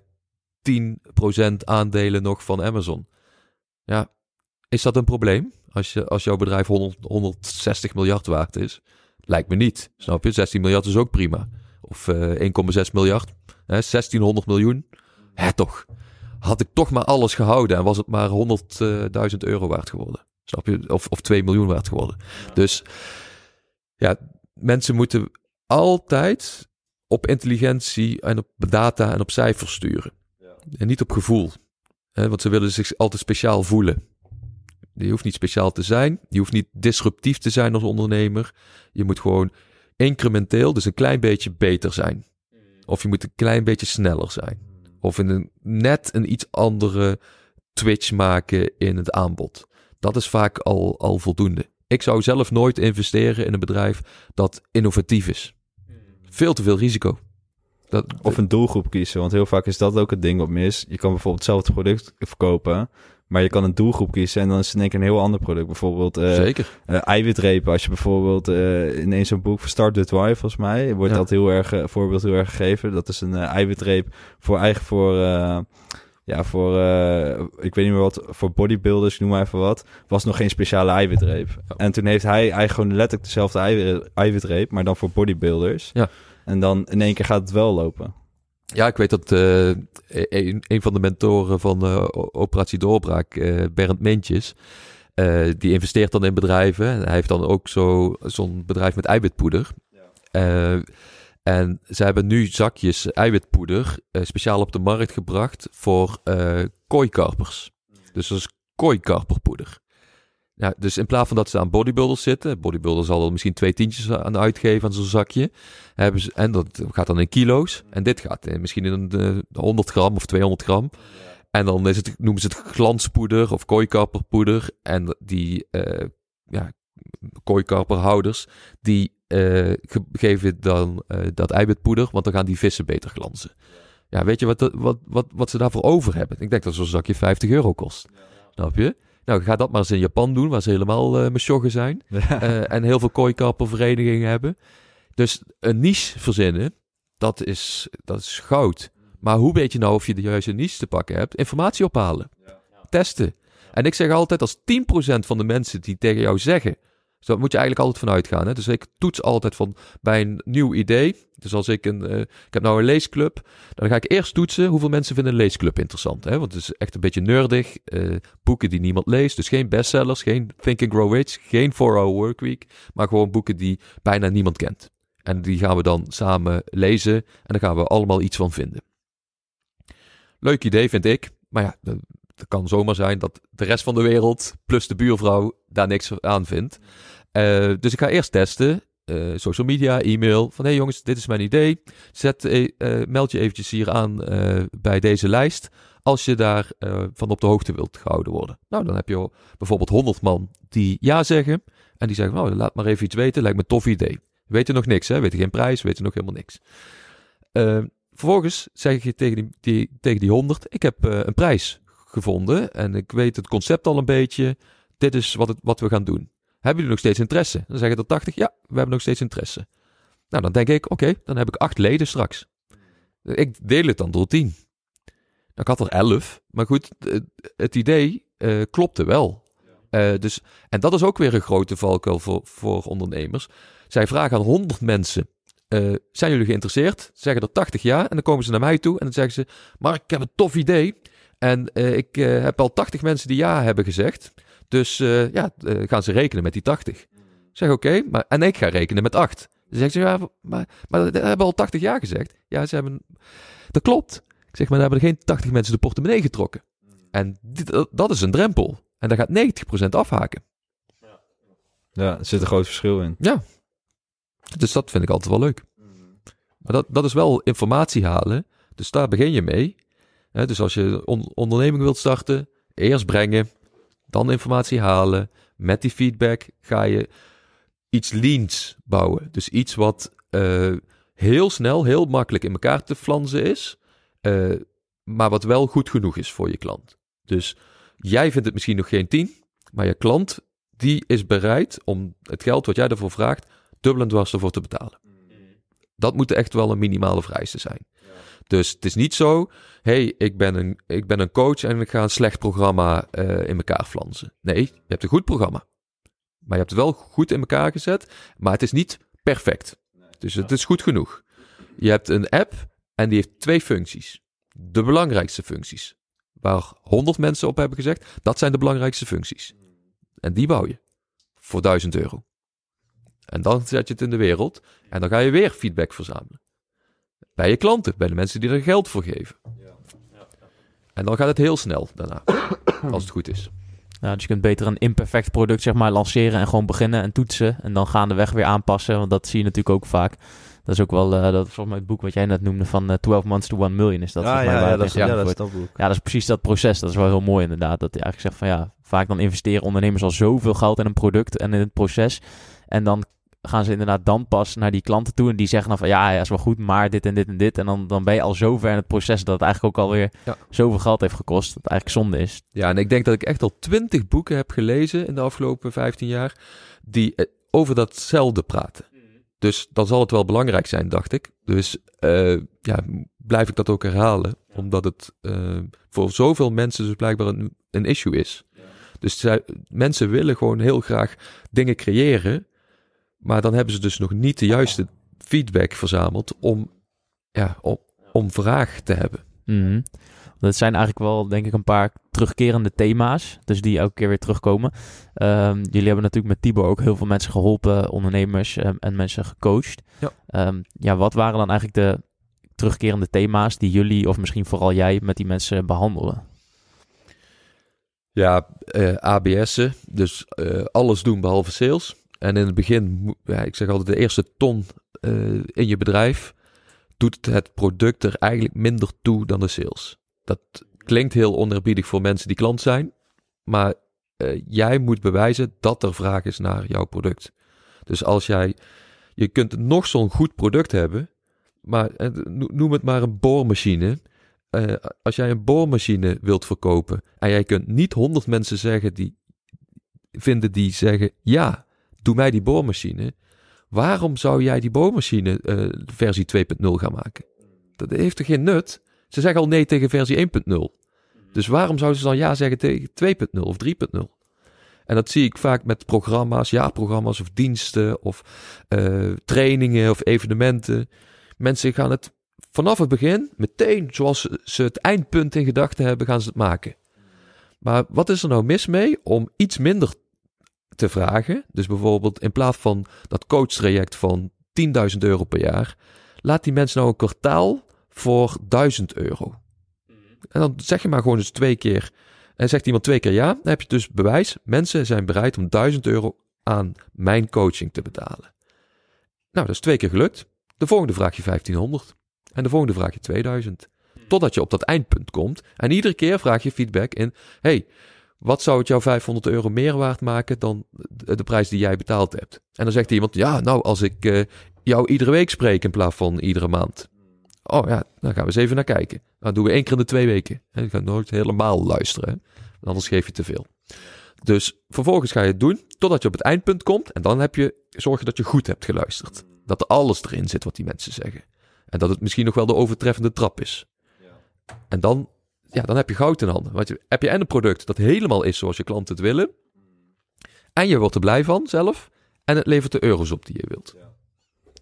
10% aandelen nog van Amazon. Ja, is dat een probleem? Als, je, als jouw bedrijf 100, 160 miljard waard is? Lijkt me niet. Snap je? 16 miljard is ook prima. Of eh 1,6 miljard. Hè, 1600 miljoen. Hè, toch. Had ik toch maar alles gehouden en was het maar 100.000 euro waard geworden. Snap je? Of, of 2 miljoen waard geworden. Dus ja, mensen moeten altijd op intelligentie en op data en op cijfers sturen. En niet op gevoel. Hè, want ze willen zich altijd speciaal voelen. Je hoeft niet speciaal te zijn. Je hoeft niet disruptief te zijn als ondernemer. Je moet gewoon incrementeel, dus een klein beetje beter zijn. Of je moet een klein beetje sneller zijn. Of in een net een iets andere twitch maken in het aanbod. Dat is vaak al, al voldoende. Ik zou zelf nooit investeren in een bedrijf dat innovatief is. Veel te veel risico. Dat, Of een doelgroep kiezen, want heel vaak is dat ook het ding wat mis. Je kan bijvoorbeeld hetzelfde product verkopen, maar je kan een doelgroep kiezen en dan is het in één keer een heel ander product. Bijvoorbeeld zeker. eh, eiwitrepen. Als je bijvoorbeeld eh ineens zo'n boek van Start With Why, volgens mij, wordt Ja. dat heel erg, voorbeeld heel erg gegeven. Dat is een eiwitreep voor eigen voor... ja, voor, ik weet niet meer wat, voor bodybuilders, noem maar even wat, was nog geen speciale eiwitreep. Ja. En toen heeft hij eigenlijk gewoon letterlijk dezelfde eiwit, eiwitreep, maar dan voor bodybuilders. Ja. En dan in één keer gaat het wel lopen. Ja, ik weet dat eh, een, een van de mentoren van eh, Operatie Doorbraak, eh, Bernd Mintjes, eh, die investeert dan in bedrijven. En hij heeft dan ook zo, zo'n bedrijf met eiwitpoeder. Eh, en ze hebben nu zakjes eiwitpoeder eh, speciaal op de markt gebracht voor eh kooikarpers. Dus dat is kooikarperpoeder. Ja, dus in plaats van dat ze aan bodybuilders zitten, bodybuilders zal er misschien twee tientjes aan uitgeven aan zo'n zakje, hebben ze, en dat gaat dan in kilo's. En dit gaat in, misschien in een, eh, 100 gram of 200 gram. En dan is het, noemen ze het glanspoeder of kooikarperpoeder. En die eh ja, kooikarperhouders, die eh, ge- geven dan eh, dat eiwitpoeder, want dan gaan die vissen beter glanzen. Ja, weet je wat, wat, wat, wat ze daarvoor over hebben? Ik denk dat zo'n zakje 50 euro kost. Snap je? Nou, ga dat maar eens in Japan doen, waar ze helemaal eh mesjoggen zijn. <laughs> Eh, en heel veel kooikarperverenigingen hebben. Dus een niche verzinnen, dat is, dat is goud. Maar hoe weet je nou of je de juiste niche te pakken hebt? Informatie ophalen. Testen. En ik zeg altijd, als 10% van de mensen die tegen jou zeggen... Dus daar moet je eigenlijk altijd van uitgaan. Hè? Dus ik toets altijd van bij een nieuw idee. Dus als ik een... eh, ik heb nou een leesclub. Dan ga ik eerst toetsen hoeveel mensen vinden een leesclub interessant. Hè? Want het is echt een beetje nerdig. eh, boeken die niemand leest. Dus geen bestsellers, geen Think and Grow Rich, geen 4-Hour Workweek. Maar gewoon boeken die bijna niemand kent. En die gaan we dan samen lezen. En daar gaan we allemaal iets van vinden. Leuk idee vind ik. Maar ja, dat kan zomaar zijn dat de rest van de wereld plus de buurvrouw daar niks aan vindt. Eh, dus ik ga eerst testen. eh, social media, e-mail. Van hé hey jongens, dit is mijn idee. Zet, eh, meld je eventjes hier aan bij deze lijst. Als je daar van op de hoogte wilt gehouden worden. Nou, dan heb je bijvoorbeeld 100 man die ja zeggen. En die zeggen, nou, laat maar even iets weten. Lijkt me tof idee. Weten nog niks, hè? Weten geen prijs, weten nog helemaal niks. Vervolgens zeg je tegen die, die, tegen die 100, ik heb een prijs gevonden en ik weet het concept al een beetje. Dit is wat, het, wat we gaan doen. Hebben jullie nog steeds interesse? Dan zeggen er 80, ja, we hebben nog steeds interesse. Nou, dan denk ik, oké, dan heb ik acht leden straks. Ik deel het dan door 10. Nou, ik had er 11, maar goed, het, idee eh, klopte wel. Eh, dus, en dat is ook weer een grote valkuil voor, voor ondernemers. Zij vragen aan 100 mensen: eh, Zijn jullie geïnteresseerd? Zeggen er 80 ja. En dan komen ze naar mij toe en dan zeggen ze: Mark, ik heb een tof idee. En eh, ik eh, heb al 80 mensen die ja hebben gezegd. Dus eh, ja, gaan ze rekenen met die 80. Ik zeg oké, maar en ik ga rekenen met 8. Dan zegt ze, ja, maar, maar dat hebben we al 80 jaar gezegd. Ja, ze hebben... Dat klopt. Ik zeg, maar dan hebben er geen 80 mensen de portemonnee getrokken. En dit, dat- dat is een drempel. En daar gaat 90% afhaken. Ja, er zit een groot verschil in. Ja. Dus dat vind ik altijd wel leuk. Maar dat, dat is wel informatie halen. Dus daar begin je mee. Dus als je een on- onderneming wilt starten, eerst brengen, dan informatie halen. Met die feedback ga je iets leans bouwen. Dus iets wat eh, heel snel, heel makkelijk in elkaar te flansen is. eh, maar wat wel goed genoeg is voor je klant. Dus jij vindt het misschien nog geen 10, maar je klant die is bereid om het geld wat jij ervoor vraagt, dubbel en dwars ervoor te betalen. Dat moet echt wel een minimale vereiste zijn. Dus het is niet zo, hey, ik ben een, ik ben een coach en ik ga een slecht programma eh, in elkaar flansen. Nee, je hebt een goed programma. Maar je hebt het wel goed in elkaar gezet, maar het is niet perfect. Dus het is goed genoeg. Je hebt een app en die heeft twee functies. De belangrijkste functies. Waar 100 mensen op hebben gezegd, dat zijn de belangrijkste functies. En die bouw je voor 1000 euro. En dan zet je het in de wereld en dan ga je weer feedback verzamelen. Bij je klanten, bij de mensen die er geld voor geven. En dan gaat het heel snel daarna, als het goed is. Ja, dus je kunt beter een imperfect product zeg maar lanceren en gewoon beginnen en toetsen. En dan gaandeweg weer aanpassen, want dat zie je natuurlijk ook vaak. Dat is ook wel, eh, dat is volgens mij het boek wat jij net noemde van eh, 12 Months to 1 Million. Is dat ja, dat is, ja, dat is dat boek. Ja, dat is precies dat proces. Dat is wel heel mooi inderdaad. Dat hij eigenlijk zegt van ja, vaak dan investeren ondernemers al zoveel geld in een product en in het proces. En dan gaan ze inderdaad dan pas naar die klanten toe. En die zeggen dan van ja, ja is wel goed, maar dit en dit en dit. En dan, dan ben je al zo ver in het proces dat het eigenlijk ook alweer Ja. zoveel geld heeft gekost. Dat het eigenlijk zonde is. Ja, en ik denk dat ik echt al twintig boeken heb gelezen in de afgelopen 15 jaar die eh, over datzelfde praten. Dus dan zal het wel belangrijk zijn, dacht ik. Dus eh, ja, blijf ik dat ook herhalen, omdat het eh, voor zoveel mensen dus blijkbaar een, een issue is. Dus zij, mensen willen gewoon heel graag dingen creëren, maar dan hebben ze dus nog niet de juiste feedback verzameld om, ja, om, om vraag te hebben. Mhm. Dat zijn eigenlijk wel, denk ik, een paar terugkerende thema's. Dus die elke keer weer terugkomen. Ehm, jullie hebben natuurlijk met Tibor ook heel veel mensen geholpen, ondernemers ehm, en mensen gecoacht. Ja. Ehm, ja, wat waren dan eigenlijk de terugkerende thema's die jullie, of misschien vooral jij, met die mensen behandelen? Ja, eh ABS'en. Dus eh, alles doen behalve sales. En in het begin, ja, ik zeg altijd, de eerste ton eh, in je bedrijf doet het product er eigenlijk minder toe dan de sales. Dat klinkt heel onerbiedig voor mensen die klant zijn, maar eh, jij moet bewijzen dat er vraag is naar jouw product. Dus als jij, je kunt nog zo'n goed product hebben, maar eh, no- noem het maar een boormachine. Als jij een boormachine wilt verkopen en jij kunt niet honderd mensen zeggen die vinden die zeggen ja, doe mij die boormachine. Waarom zou jij die boormachine eh, versie 2.0 gaan maken? Dat heeft toch geen nut? Ze zeggen al nee tegen versie 1.0. Dus waarom zouden ze dan ja zeggen tegen 2.0 of 3.0? En dat zie ik vaak met programma's, jaarprogramma's of diensten of eh, trainingen of evenementen. Mensen gaan het vanaf het begin, meteen zoals ze- ze het eindpunt in gedachten hebben, gaan ze het maken. Maar wat is er nou mis mee om iets minder te vragen? Dus bijvoorbeeld in plaats van dat coachtraject van 10.000 euro per jaar, laat die mensen nou een kwartaal voor 1000 euro. En dan zeg je maar gewoon eens twee keer. En zegt iemand twee keer ja, dan heb je dus bewijs. Mensen zijn bereid om 1000 euro aan mijn coaching te betalen. Nou, dat is twee keer gelukt. De volgende vraag je 1500. En de volgende vraag je 2000. Totdat je op dat eindpunt komt. En iedere keer vraag je feedback in. hey, wat zou het jou 500 euro meer waard maken dan de, prijs die jij betaald hebt? En dan zegt iemand, ja, nou, als ik eh, jou iedere week spreek in plaats van iedere maand. Oh ja, dan gaan we eens even naar kijken. Dan doen we één keer in de twee weken. En je gaat nooit helemaal luisteren, anders geef je te veel. Dus vervolgens ga je het doen totdat je op het eindpunt komt. En dan heb je, zorg je dat je goed hebt geluisterd. Dat er alles erin zit wat die mensen zeggen. En dat het misschien nog wel de overtreffende trap is. En dan, ja, dan heb je goud in handen. Want je, heb je en een product dat helemaal is zoals je klanten het willen. En je wordt er blij van zelf. En het levert de euro's op die je wilt.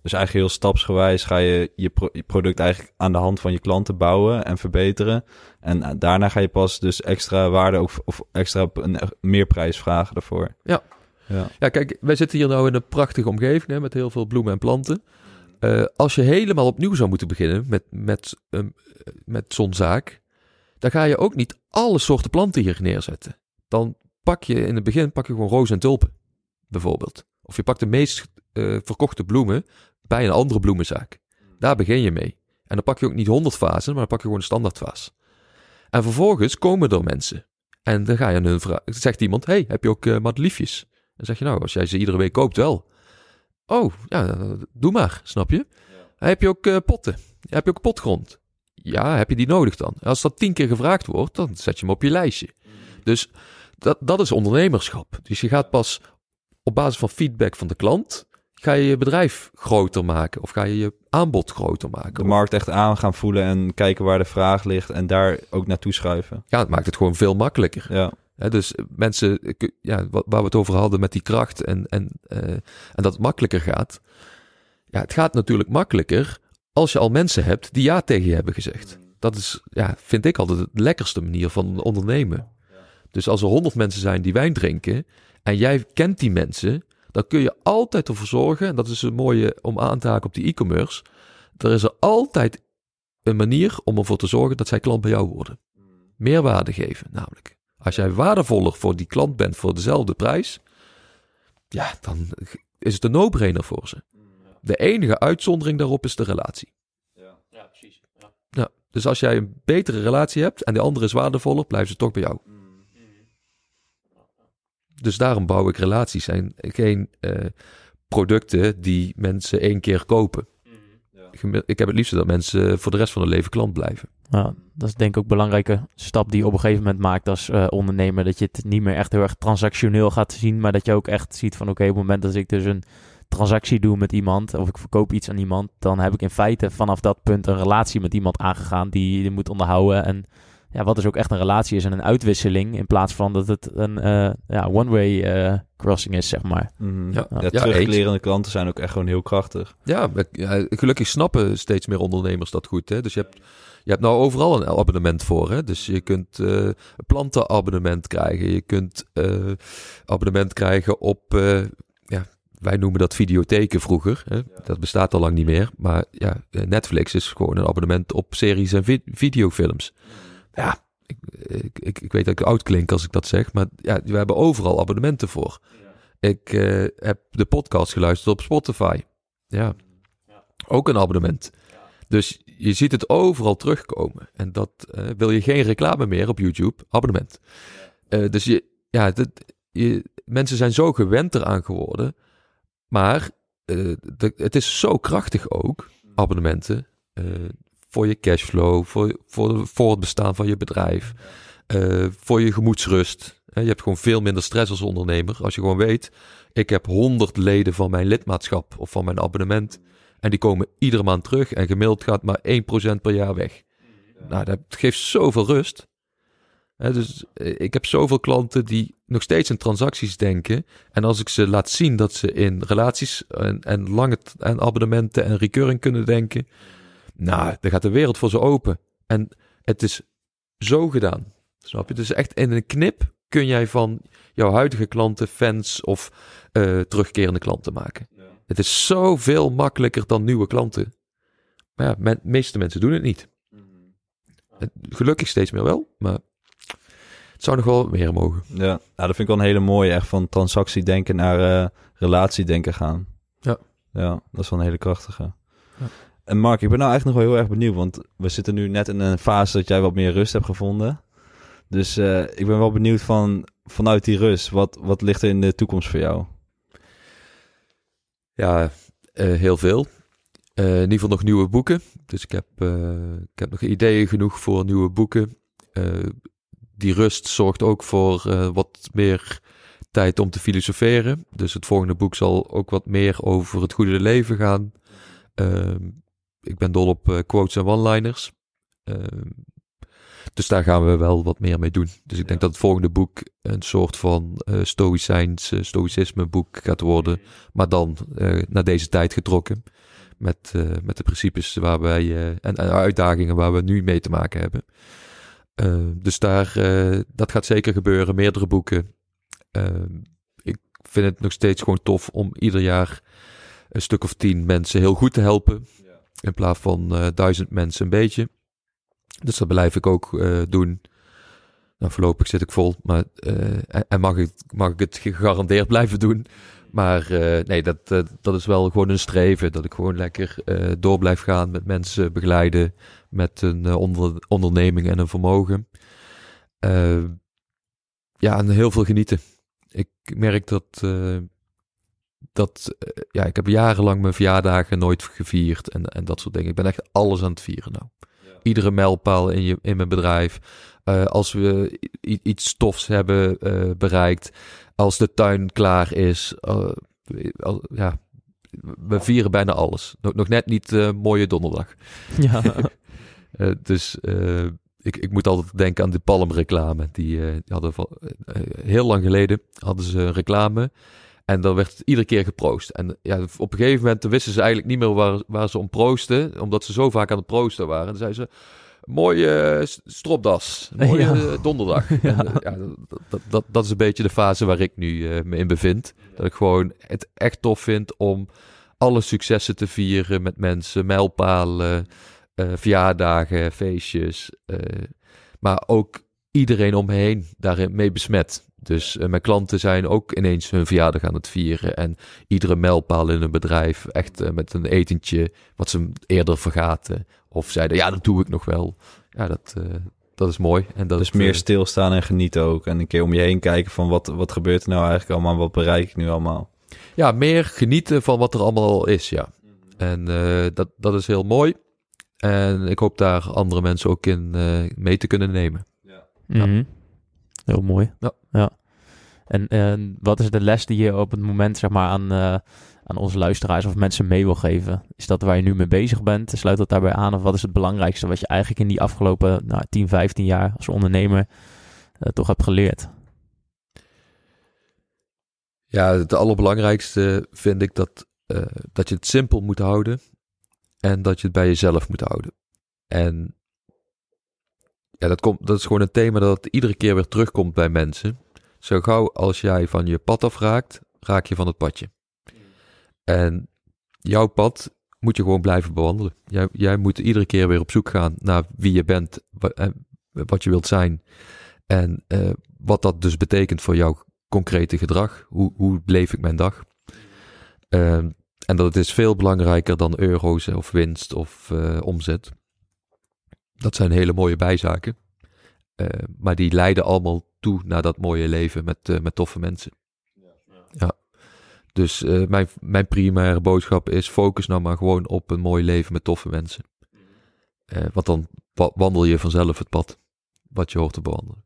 Dus eigenlijk heel stapsgewijs ga je je, pro- je product eigenlijk aan de hand van je klanten bouwen en verbeteren. En eh, daarna ga je pas dus extra waarde ook, of extra een eh, meerprijs vragen daarvoor. Ja. Ja, kijk, wij zitten hier nou in een prachtige omgeving hè, met heel veel bloemen en planten. Eh, als je helemaal opnieuw zou moeten beginnen met, met, um, met zo'n zaak, dan ga je ook niet alle soorten planten hier neerzetten. Dan pak je in het begin pak je gewoon rozen en tulpen, bijvoorbeeld. Of je pakt de meest uh, verkochte bloemen bij een andere bloemenzaak. Daar begin je mee. En dan pak je ook niet 100 vazen, maar dan pak je gewoon een standaardvaas. En vervolgens komen er mensen. En dan ga je hun vragen. Zegt iemand: Hey, heb je ook uh, madeliefjes? Dan zeg je nou, als jij ze iedere week koopt, wel. Oh, ja, doe maar, snap je? Ja. Heb je ook uh, potten? Heb je ook potgrond? Ja, heb je die nodig dan? Als dat tien keer gevraagd wordt, dan zet je hem op je lijstje. Dus dat, dat is ondernemerschap. Dus je gaat pas op basis van feedback van de klant, ga je je bedrijf groter maken of ga je je aanbod groter maken. De markt echt aan gaan voelen en kijken waar de vraag ligt en daar ook naartoe schuiven. Ja, het maakt het gewoon veel makkelijker. Ja. dus mensen, ja, waar we het over hadden met die kracht en, en, uh, en dat het makkelijker gaat. Ja, het gaat natuurlijk makkelijker als je al mensen hebt die ja tegen je hebben gezegd. Dat is, ja, vind ik altijd de lekkerste manier van ondernemen. Dus als er honderd mensen zijn die wijn drinken en jij kent die mensen, dan kun je altijd ervoor zorgen, en dat is een mooie om aan te haken op die e-commerce, er is er altijd een manier om ervoor te zorgen dat zij klant bij jou worden. Meerwaarde geven, namelijk. Als jij waardevoller voor die klant bent voor dezelfde prijs, ja, dan is het een no-brainer voor ze. De enige uitzondering daarop is de relatie. Ja, ja precies. Ja. ja. dus als jij een betere relatie hebt en de andere is waardevoller, blijven ze toch bij jou. Dus daarom bouw ik relaties en geen uh, producten die mensen één keer kopen. Mhm. Ik heb het liefst dat mensen voor de rest van hun leven klant blijven. Ja, dat is denk ik ook een belangrijke stap die je op een gegeven moment maakt als uh, ondernemer. Dat je het niet meer echt heel erg transactioneel gaat zien, maar dat je ook echt ziet van oké, okay, op het moment dat ik dus een transactie doe met iemand of ik verkoop iets aan iemand, dan heb ik in feite vanaf dat punt een relatie met iemand aangegaan die je moet onderhouden en ja, wat dus ook echt een relatie is en een uitwisseling. In plaats van dat het een uh, ja, one-way uh, crossing is, zeg maar. Mm-hmm. Ja, ja, teruglerende klanten zijn ook echt gewoon heel krachtig. Ja, gelukkig snappen steeds meer ondernemers dat goed. Hè? Dus je hebt, je hebt nou overal een abonnement voor. Hè? Dus je kunt uh, een plantenabonnement krijgen. Je kunt abonnement krijgen op... wij noemen dat videotheken vroeger. Hè? Dat bestaat al lang niet meer. Maar ja, Netflix is gewoon een abonnement op series en vi videofilms ja, ik, ik, ik, weet dat ik oud klink als ik dat zeg, maar ja, we hebben overal abonnementen voor. Ja. Ik uh, heb de podcast geluisterd op Spotify. Ja, ja. ook een abonnement. Dus je ziet het overal terugkomen. En dat uh, wil je geen reclame meer op YouTube, abonnement. Uh, dus je, ja, dat, je, mensen zijn zo gewend eraan geworden. Maar de, het is zo krachtig ook, abonnementen voor je cashflow, voor, voor, voor het bestaan van je bedrijf, uh, voor je gemoedsrust. Je hebt gewoon veel minder stress als ondernemer. Als je gewoon weet, ik heb 100 leden van mijn lidmaatschap of van mijn abonnement. En die komen iedere maand terug en gemiddeld gaat maar 1% per jaar weg. Nou, dat geeft zoveel rust. Dus eh, ik heb zoveel klanten die nog steeds in transacties denken. En als ik ze laat zien dat ze in relaties en, en lange en abonnementen en recurring kunnen denken, nou, dan gaat de wereld voor ze open. En het is zo gedaan. Snap je? Dus echt in een knip kun jij van jouw huidige klanten fans of uh, terugkerende klanten maken. Ja. Het is zoveel makkelijker dan nieuwe klanten. Maar ja, de meeste mensen doen het niet. Mm -hmm. Gelukkig steeds meer wel, maar het zou nog wel meer mogen. Ja, nou, dat vind ik wel een hele mooie. Echt van transactie denken naar uh, relatie denken gaan. Ja. Ja, dat is wel een hele krachtige. Ja. En Mark, ik ben nou eigenlijk nog wel heel erg benieuwd, want we zitten nu net in een fase dat jij wat meer rust hebt gevonden. Dus uh, ik ben wel benieuwd van vanuit die rust, wat, wat ligt er in de toekomst voor jou? Ja, uh, heel veel. Uh, in ieder geval nog nieuwe boeken. Dus ik heb, ik heb nog ideeën genoeg voor nieuwe boeken. Die rust zorgt ook voor wat meer tijd om te filosoferen. Dus het volgende boek zal ook wat meer over het goede leven gaan. Ehm, ik ben dol op uh, quotes en one-liners. Uh, dus daar gaan we wel wat meer mee doen. Dus ik ja. denk dat het volgende boek een soort van uh, stoïcijns, stoïcisme boek gaat worden. Maar dan naar deze tijd getrokken. Met, met de principes waar wij, en, en uitdagingen waar we nu mee te maken hebben. Dus daar, dat gaat zeker gebeuren. Meerdere boeken. Ehm, ik vind het nog steeds gewoon tof om ieder jaar een stuk of tien mensen heel goed te helpen. In plaats van eh, duizend mensen een beetje. Dus dat blijf ik ook eh, doen. Nou, voorlopig zit ik vol, maar eh, en- en mag ik, mag ik het gegarandeerd <laughs> blijven doen. Maar eh, nee, dat, eh, dat is wel gewoon een streven. Dat ik gewoon lekker eh, door blijf gaan met mensen begeleiden. Met een eh, onder, onderneming en een vermogen. Eh, ja, en heel veel genieten. Ik merk dat. eh, dat ja, ik heb jarenlang mijn verjaardagen nooit gevierd. En, en dat soort dingen. Ik ben echt alles aan het vieren nou. Iedere mijlpaal in, je, in mijn bedrijf. Eh, als we iets stofs hebben eh, bereikt. Als de tuin klaar is. eh, ja, we vieren bijna alles. Nog, nog net niet eh, mooie donderdag. Ja. <laughs> Eh, dus eh, ik, ik moet altijd denken aan de palmreclame. Die, eh, die hadden heel lang geleden hadden ze een reclame. En dan werd het iedere keer geproost. En ja, op een gegeven moment wisten ze eigenlijk niet meer waar, waar ze om proosten. Omdat ze zo vaak aan het proosten waren. En dan zeiden ze, mooie stropdas. Mooie Ja. donderdag. <laughs> En, ja, dat, dat, dat, is een beetje de fase waar ik nu me in bevind. Dat ik gewoon het echt tof vind om alle successen te vieren met mensen. Mijlpalen, eh, verjaardagen, feestjes. eh, maar ook iedereen om me heen daarin mee besmet. Dus eh, mijn klanten zijn ook ineens hun verjaardag aan het vieren. En iedere mijlpaal in een bedrijf echt met een etentje wat ze eerder vergaten. Of zeiden, ja, dat doe ik nog wel. Ja, dat, dat is mooi. En dat Dus meer stilstaan en genieten ook. En een keer om je heen kijken van wat, wat gebeurt er nou eigenlijk allemaal? Wat bereik ik nu allemaal? ja, meer genieten van wat er allemaal is, ja. En eh, dat, dat is heel mooi. En ik hoop daar andere mensen ook in eh, mee te kunnen nemen. Mhm. Heel mooi. Ja. En, en wat is de les die je op het moment zeg maar, aan, eh, aan onze luisteraars of mensen mee wil geven? Is dat waar je nu mee bezig bent? Sluit dat daarbij aan? Of wat is het belangrijkste wat je eigenlijk in die afgelopen nou, 10, 15 jaar als ondernemer eh, toch hebt geleerd? Ja, het allerbelangrijkste vind ik dat, eh, dat je het simpel moet houden. En dat je het bij jezelf moet houden. En ja, dat, komt, dat is gewoon een thema dat iedere keer weer terugkomt bij mensen. Zo gauw als jij van je pad afraakt, raak je van het padje. En jouw pad moet je gewoon blijven bewandelen. Jij, jij moet iedere keer weer op zoek gaan naar wie je bent, en wat je wilt zijn. En eh, wat dat dus betekent voor jouw concrete gedrag. Hoe, hoe leef ik mijn dag? Ehm, en dat is veel belangrijker dan euro's of winst of eh, omzet. Dat zijn hele mooie bijzaken. Eh, maar die leiden allemaal toe naar dat mooie leven met, eh, met toffe mensen. Ja. Dus eh, mijn, mijn primaire boodschap is: focus nou maar gewoon op een mooi leven met toffe mensen. Want dan wa- wandel je vanzelf het pad wat je hoort te bewandelen.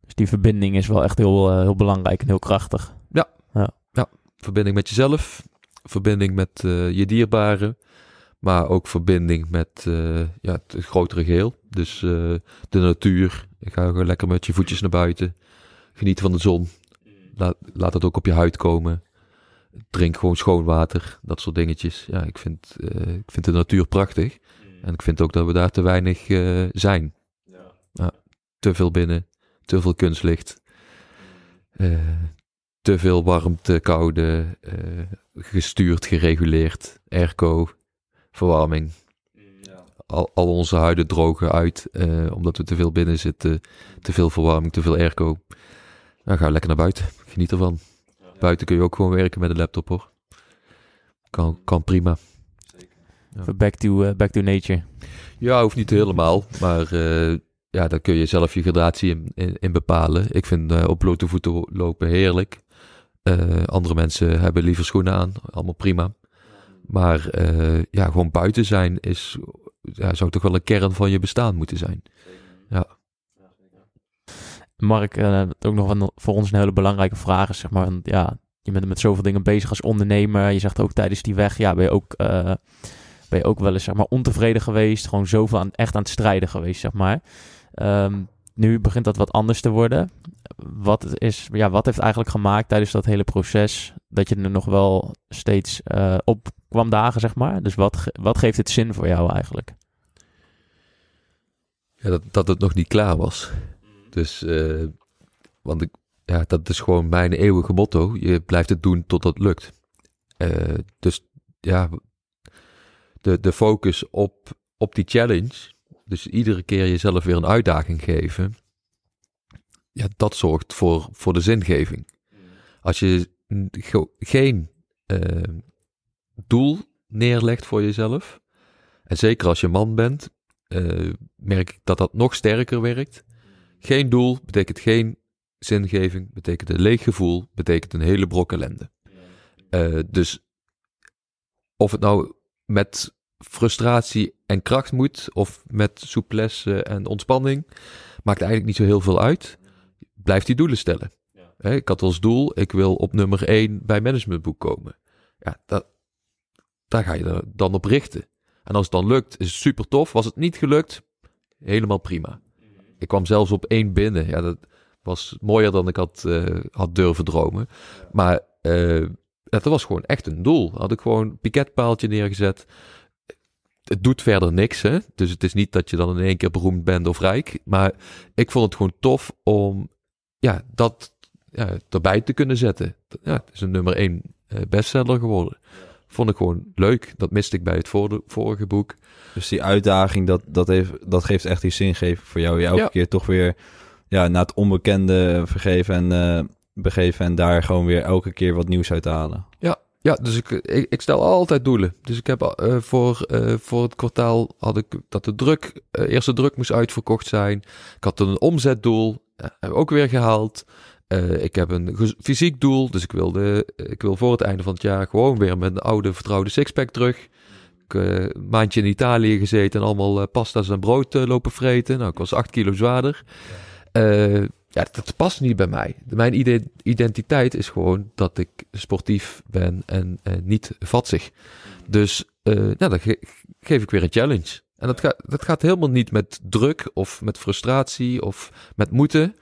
Dus die verbinding is wel echt heel, heel belangrijk en heel krachtig. verbinding met jezelf, verbinding met eh, je dierbaren, maar ook verbinding met eh, ja, het grotere geheel. Dus eh, de natuur. Ga gewoon lekker met je voetjes naar buiten. Geniet van de zon. Laat, laat het ook op je huid komen. Drink gewoon schoon water. Dat soort dingetjes. Ja, ik vind, ik vind de natuur prachtig. En ik vind ook dat we daar te weinig zijn. Ja, te veel binnen. Te veel kunstlicht. Te veel warmte, koude, eh, gestuurd, gereguleerd, airco, verwarming. Al, al onze huiden drogen uit, eh, omdat we te veel binnen zitten, te veel verwarming, te veel airco. Dan ga lekker naar buiten, geniet ervan. Buiten kun je ook gewoon werken met een laptop hoor. Kan, kan prima. Ja. Even Back to, eh, back to nature. Ja, hoeft niet helemaal, maar eh, ja, daar kun je zelf je gradatie in, in, in bepalen. Ik vind eh, op blote voeten lopen heerlijk. Eh, andere mensen hebben liever schoenen aan, allemaal prima. Maar eh, ja, gewoon buiten zijn is, ja, zou toch wel een kern van je bestaan moeten zijn. Mark, eh, ook nog een, voor ons een hele belangrijke vraag is, zeg maar, want, ja, je bent met zoveel dingen bezig als ondernemer. Je zegt ook tijdens die weg, ja, ben je ook, ben je ook wel eens, zeg maar, ontevreden geweest. Gewoon zoveel aan, echt aan het strijden geweest, zeg maar. Ehm, nu begint dat wat anders te worden. Wat, is, ja, wat heeft eigenlijk gemaakt tijdens dat hele proces dat je er nog wel steeds eh, op kwam dagen, zeg maar? Dus wat, ge- wat geeft het zin voor jou eigenlijk? Ja, dat, dat het nog niet klaar was. Dus, eh, want ik, ja, dat is gewoon mijn eeuwige motto. Je blijft het doen totdat het lukt. Eh, dus ja, de, de focus op, op die challenge, dus iedere keer jezelf weer een uitdaging geven, ja, dat zorgt voor, voor de zingeving. Als je geen eh, doel neerlegt voor jezelf, en zeker als je man bent, eh, merk ik dat dat nog sterker werkt. Geen doel betekent geen zingeving, betekent een leeg gevoel, betekent een hele brok ellende. Eh, dus of het nou met frustratie en kracht moet, of met souplesse en ontspanning, maakt eigenlijk niet zo heel veel uit. Blijf die doelen stellen. Hè, ik had als doel, ik wil op nummer 1 bij managementboek komen. Ja, dat, daar ga je er dan op richten. En als het dan lukt, is het super tof. Was het niet gelukt, helemaal prima. Ik kwam zelfs op één binnen. Ja, dat was mooier dan ik had, eh, had durven dromen. Maar eh, dat was gewoon echt een doel. Had ik gewoon een piketpaaltje neergezet. Het doet verder niks, hè. Dus het is niet dat je dan in één keer beroemd bent of rijk. Maar ik vond het gewoon tof om ja, dat ja, erbij te kunnen zetten. Ja, het is een nummer één eh, bestseller geworden. Vond ik gewoon leuk. Dat miste ik bij het vorige boek. Dus die uitdaging, dat, dat, heeft, dat geeft echt die zingeving voor jou. Je elke Ja. keer toch weer ja, naar het onbekende vergeven en eh, begeven. En daar gewoon weer elke keer wat nieuws uit halen. Ja, dus ik, ik, ik stel altijd doelen. Dus ik heb eh, voor, voor het kwartaal had ik dat de druk, eerste druk moest uitverkocht zijn. Ik had een omzetdoel, eh, heb ik ook weer gehaald. Eh, ik heb een fysiek doel, dus ik, wilde, ik wil voor het einde van het jaar gewoon weer een oude vertrouwde sixpack terug. Ik eh, een maandje in Italië gezeten en allemaal eh, pasta's en brood eh, lopen vreten. Nou, ik was acht kilo zwaarder. Eh, ja, dat past niet bij mij. Mijn ide- identiteit is gewoon dat ik sportief ben en, niet vatzig. Dus eh, nou, dan ge- geef ik weer een challenge. En dat, gaat dat gaat helemaal niet met druk of met frustratie of met moeten.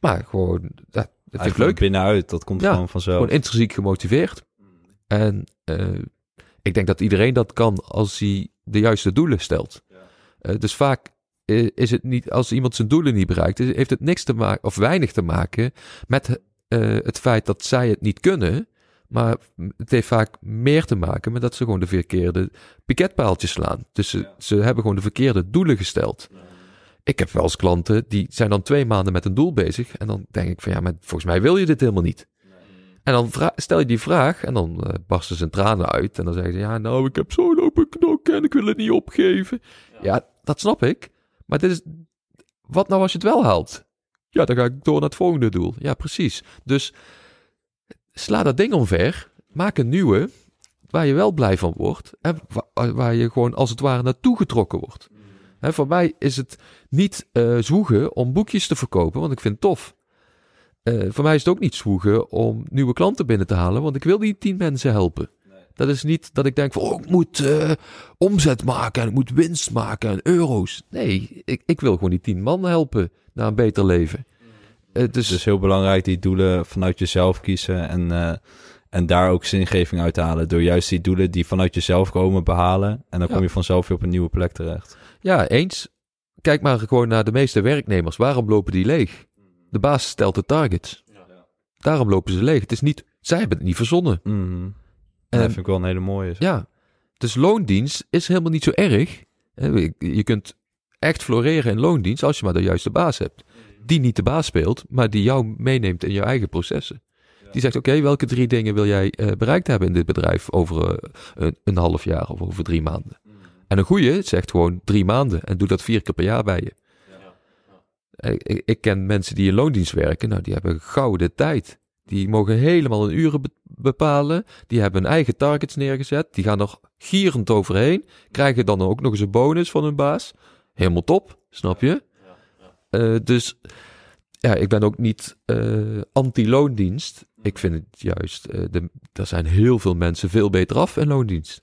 Maar gewoon, ja, dat vind ik leuk. binnenuit, dat komt Ja, gewoon vanzelf. Gewoon intrinsiek gemotiveerd. En eh, ik denk dat iedereen dat kan als hij de juiste doelen stelt. Eh, dus vaak is het niet, als iemand zijn doelen niet bereikt, heeft het niks te maken, of weinig te maken met eh, het feit dat zij het niet kunnen. Maar het heeft vaak meer te maken met dat ze gewoon de verkeerde piketpaaltjes slaan. Dus ze, ze hebben gewoon de verkeerde doelen gesteld. Ik heb wel eens klanten die zijn dan twee maanden met een doel bezig. En dan denk ik van ja, maar volgens mij wil je dit helemaal niet. En dan stel je die vraag en dan eh, barsten ze in tranen uit. En dan zeggen ze, ja, nou, ik heb zo lopen knokken en ik wil het niet opgeven. Ja, dat snap ik. Maar dit is, wat nou als je het wel haalt? Ja, dan ga ik door naar het volgende doel. Ja, precies. Dus sla dat ding omver, maak een nieuwe, waar je wel blij van wordt. En wa- waar je gewoon als het ware naartoe getrokken wordt. Hè, voor mij is het niet eh zwoegen om boekjes te verkopen, want ik vind het tof. Eh, voor mij is het ook niet zwoegen om nieuwe klanten binnen te halen, want ik wil die tien mensen helpen. Dat is niet dat ik denk van, oh, ik moet eh, omzet maken en ik moet winst maken en euro's. Nee, ik, ik wil gewoon die tien man helpen naar een beter leven. Eh, dus, Dus het is heel belangrijk die doelen vanuit jezelf kiezen en, eh, en daar ook zingeving uit halen. Door juist die doelen die vanuit jezelf komen behalen. En dan Ja. kom je vanzelf weer op een nieuwe plek terecht. ja, eens. Kijk maar gewoon naar de meeste werknemers. Waarom lopen die leeg? De baas stelt de targets. Daarom lopen ze leeg. Het is niet, zij hebben het niet verzonnen. Mhm. En- dat vind ik wel een hele mooie. Ja, dus loondienst is helemaal niet zo erg. Hè, Je kunt echt floreren in loondienst als je maar de juiste baas hebt. Die niet de baas speelt, maar die jou meeneemt in je eigen processen. Die zegt, oké, welke drie dingen wil jij eh, bereikt hebben in dit bedrijf over eh, een, een half jaar of over drie maanden? En een goeie zegt gewoon drie maanden en doe dat vier keer per jaar bij je. Eh, Ik, ik ken mensen die in loondienst werken, nou die hebben gouden tijd. Die mogen helemaal hun uren be- bepalen. Die hebben hun eigen targets neergezet. Die gaan er gierend overheen. Krijgen dan ook nog eens een bonus van hun baas. Helemaal top, snap je? Eh, dus ja, ik ben ook niet eh, anti-loondienst. Ik vind het juist, eh, de, er zijn heel veel mensen veel beter af in loondienst.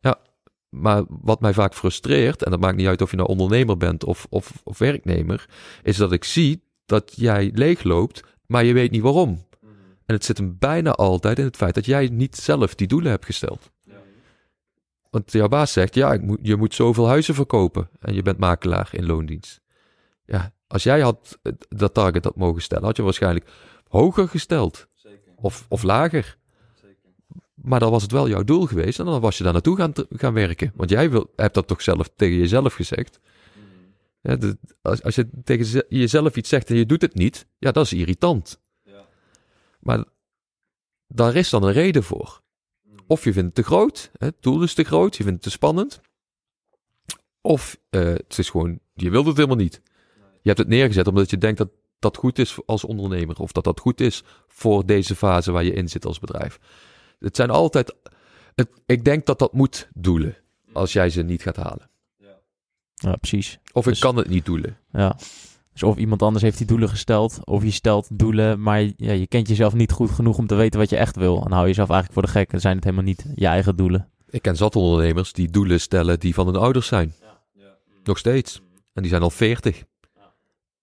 Ja, maar wat mij vaak frustreert, en dat maakt niet uit of je nou ondernemer bent of, of, of werknemer, is dat ik zie dat jij leegloopt, maar je weet niet waarom. En het zit hem bijna altijd in het feit dat jij niet zelf die doelen hebt gesteld. Want jouw baas zegt, ja, ik moet, je moet zoveel huizen verkopen. En je bent makelaar in loondienst. Ja, als jij had dat target had mogen stellen, had je waarschijnlijk hoger gesteld. Of, of lager. Maar dan was het wel jouw doel geweest en dan was je daar naartoe gaan, gaan werken. Want jij wil, hebt dat toch zelf tegen jezelf gezegd. Ja, de- als, als je tegen ze- jezelf iets zegt en je doet het niet, ja, dat is irritant. Maar daar is dan een reden voor. Of je vindt het te groot, hè, het doel is te groot, je vindt het te spannend. Of eh, het is gewoon, je wilt het helemaal niet. Je hebt het neergezet omdat je denkt dat dat goed is als ondernemer. Of dat dat goed is voor deze fase waar je in zit als bedrijf. Het zijn altijd, het, ik denk dat dat moet doelen als jij ze niet gaat halen. Ja, precies. Of Dus- ik kan het niet doelen. Ja. Dus of iemand anders heeft die doelen gesteld, of je stelt doelen, maar ja, je kent jezelf niet goed genoeg om te weten wat je echt wil. En hou je jezelf eigenlijk voor de gek. Dan zijn het helemaal niet je eigen doelen. Ik ken zat ondernemers die doelen stellen die van hun ouders zijn. Nog steeds. En die zijn al 40.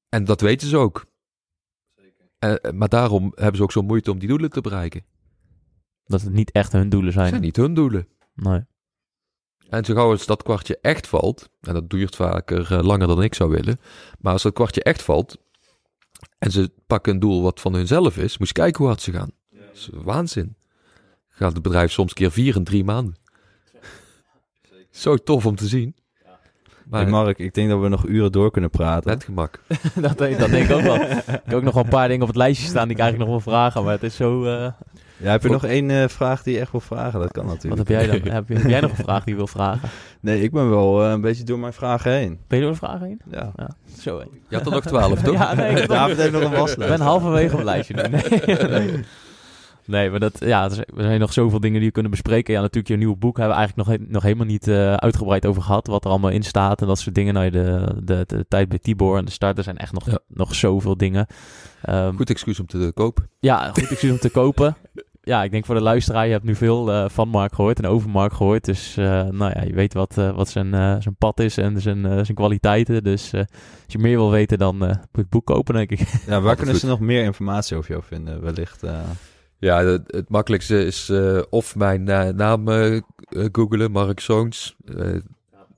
En dat weten ze ook. Eh, eh, maar daarom hebben ze ook zo moeite om die doelen te bereiken. Dat het niet echt hun doelen Het zijn. zijn niet hun doelen. Nee. En zo gauw als dat kwartje echt valt, en dat duurt vaker eh, langer dan ik zou willen, maar als dat kwartje echt valt en ze pakken een doel wat van hunzelf is, moet je kijken hoe hard ze gaan. Dat is waanzin. Gaat het bedrijf soms keer vier en drie maanden. <laughs> Zo tof om te zien. Maar Hey Mark, ik denk dat we nog uren door kunnen praten. met gemak. <laughs> dat, denk, dat denk ik ook wel. Ik heb ook nog wel een paar dingen op het lijstje staan die ik eigenlijk nog wil vragen. Maar het is zo... eh, Ja, heb je nog één eh, vraag die je echt wil vragen? Dat kan wat natuurlijk. heb jij dan? <laughs> Heb, heb jij nog een vraag die je wil vragen? Nee, ik ben wel eh, een beetje door mijn vragen heen. Ben je door een vraag heen? Ja. Zo hé. Je had er nog twaalf, <laughs> toch? Ja, nee, ik nog- David heeft nog een Ik waslijst. ben halverwege op het lijstje nu. Nee, nee. Nee, maar dat, ja, er zijn- nog zoveel dingen die we kunnen bespreken. Ja, natuurlijk, je nieuwe boek hebben we eigenlijk nog, nog helemaal niet eh, uitgebreid over gehad. Wat er allemaal in staat en dat soort dingen. Nou, de, de, de, tijd bij Tibor en de start, er zijn echt nog, Ja. nog zoveel dingen. Ehm, Goed excuus om te kopen. Ja, goed excuus om te kopen. <laughs> Ja, ik denk voor de luisteraar, je hebt nu veel eh, van Mark gehoord en over Mark gehoord. Dus eh, nou ja, je weet wat, eh, wat zijn, eh, zijn pad is en zijn, eh, zijn kwaliteiten. Dus eh, als je meer wil weten, dan eh, moet je het boek kopen, denk ik. Ja, waar kunnen goed. ze nog meer informatie over jou vinden? Wellicht. Ja, het, het makkelijkste is eh, of mijn eh, naam eh, eh, googelen, Mark Zoons, eh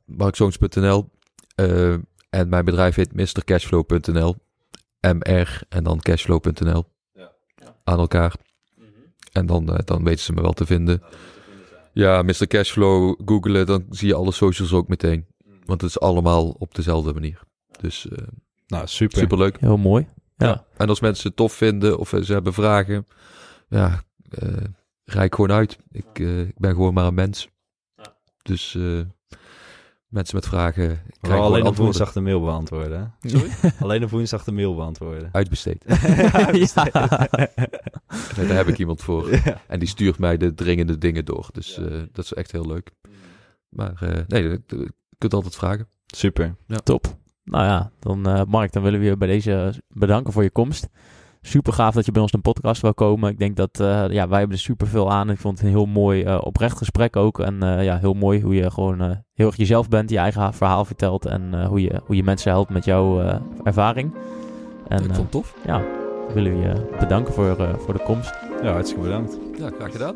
markzoons.nl. Eh, en mijn bedrijf heet mrcashflow.nl. MR en dan cashflow.nl. Aan elkaar. En dan, eh, dan weten ze me wel te vinden. Ja, Mr. Cashflow googelen, dan zie je alle socials ook meteen. Want het is allemaal op dezelfde manier. Dus eh nou, super. superleuk. Heel mooi. Ja. En als mensen het tof vinden of ze hebben vragen, ja, eh rijk gewoon uit. Ik, eh, ik ben gewoon maar een mens. Dus eh, mensen met vragen krijgen alleen op antwoorden. woensdag de mail beantwoorden. hè? <laughs> alleen op woensdag de mail beantwoorden. Uitbesteed. <laughs> Nee, daar heb ik iemand voor. Ja. En die stuurt mij de dringende dingen door. Dus eh, dat is echt heel leuk. Maar eh, nee, je kunt altijd vragen. Super. Top. Nou ja, dan eh, Mark, dan willen we je bij deze bedanken voor je komst. Super gaaf dat je bij ons een podcast wil komen. Ik denk dat eh, ja, wij hebben er super veel aan. Ik vond het een heel mooi eh, oprecht gesprek ook. En eh, ja, heel mooi hoe je gewoon eh, heel erg jezelf bent, je eigen verhaal vertelt en eh, hoe, je, hoe je mensen helpt met jouw eh, ervaring. En ik vond het tof. ja, willen we je bedanken voor, eh, voor de komst. Ja, hartstikke bedankt. Ja, graag gedaan.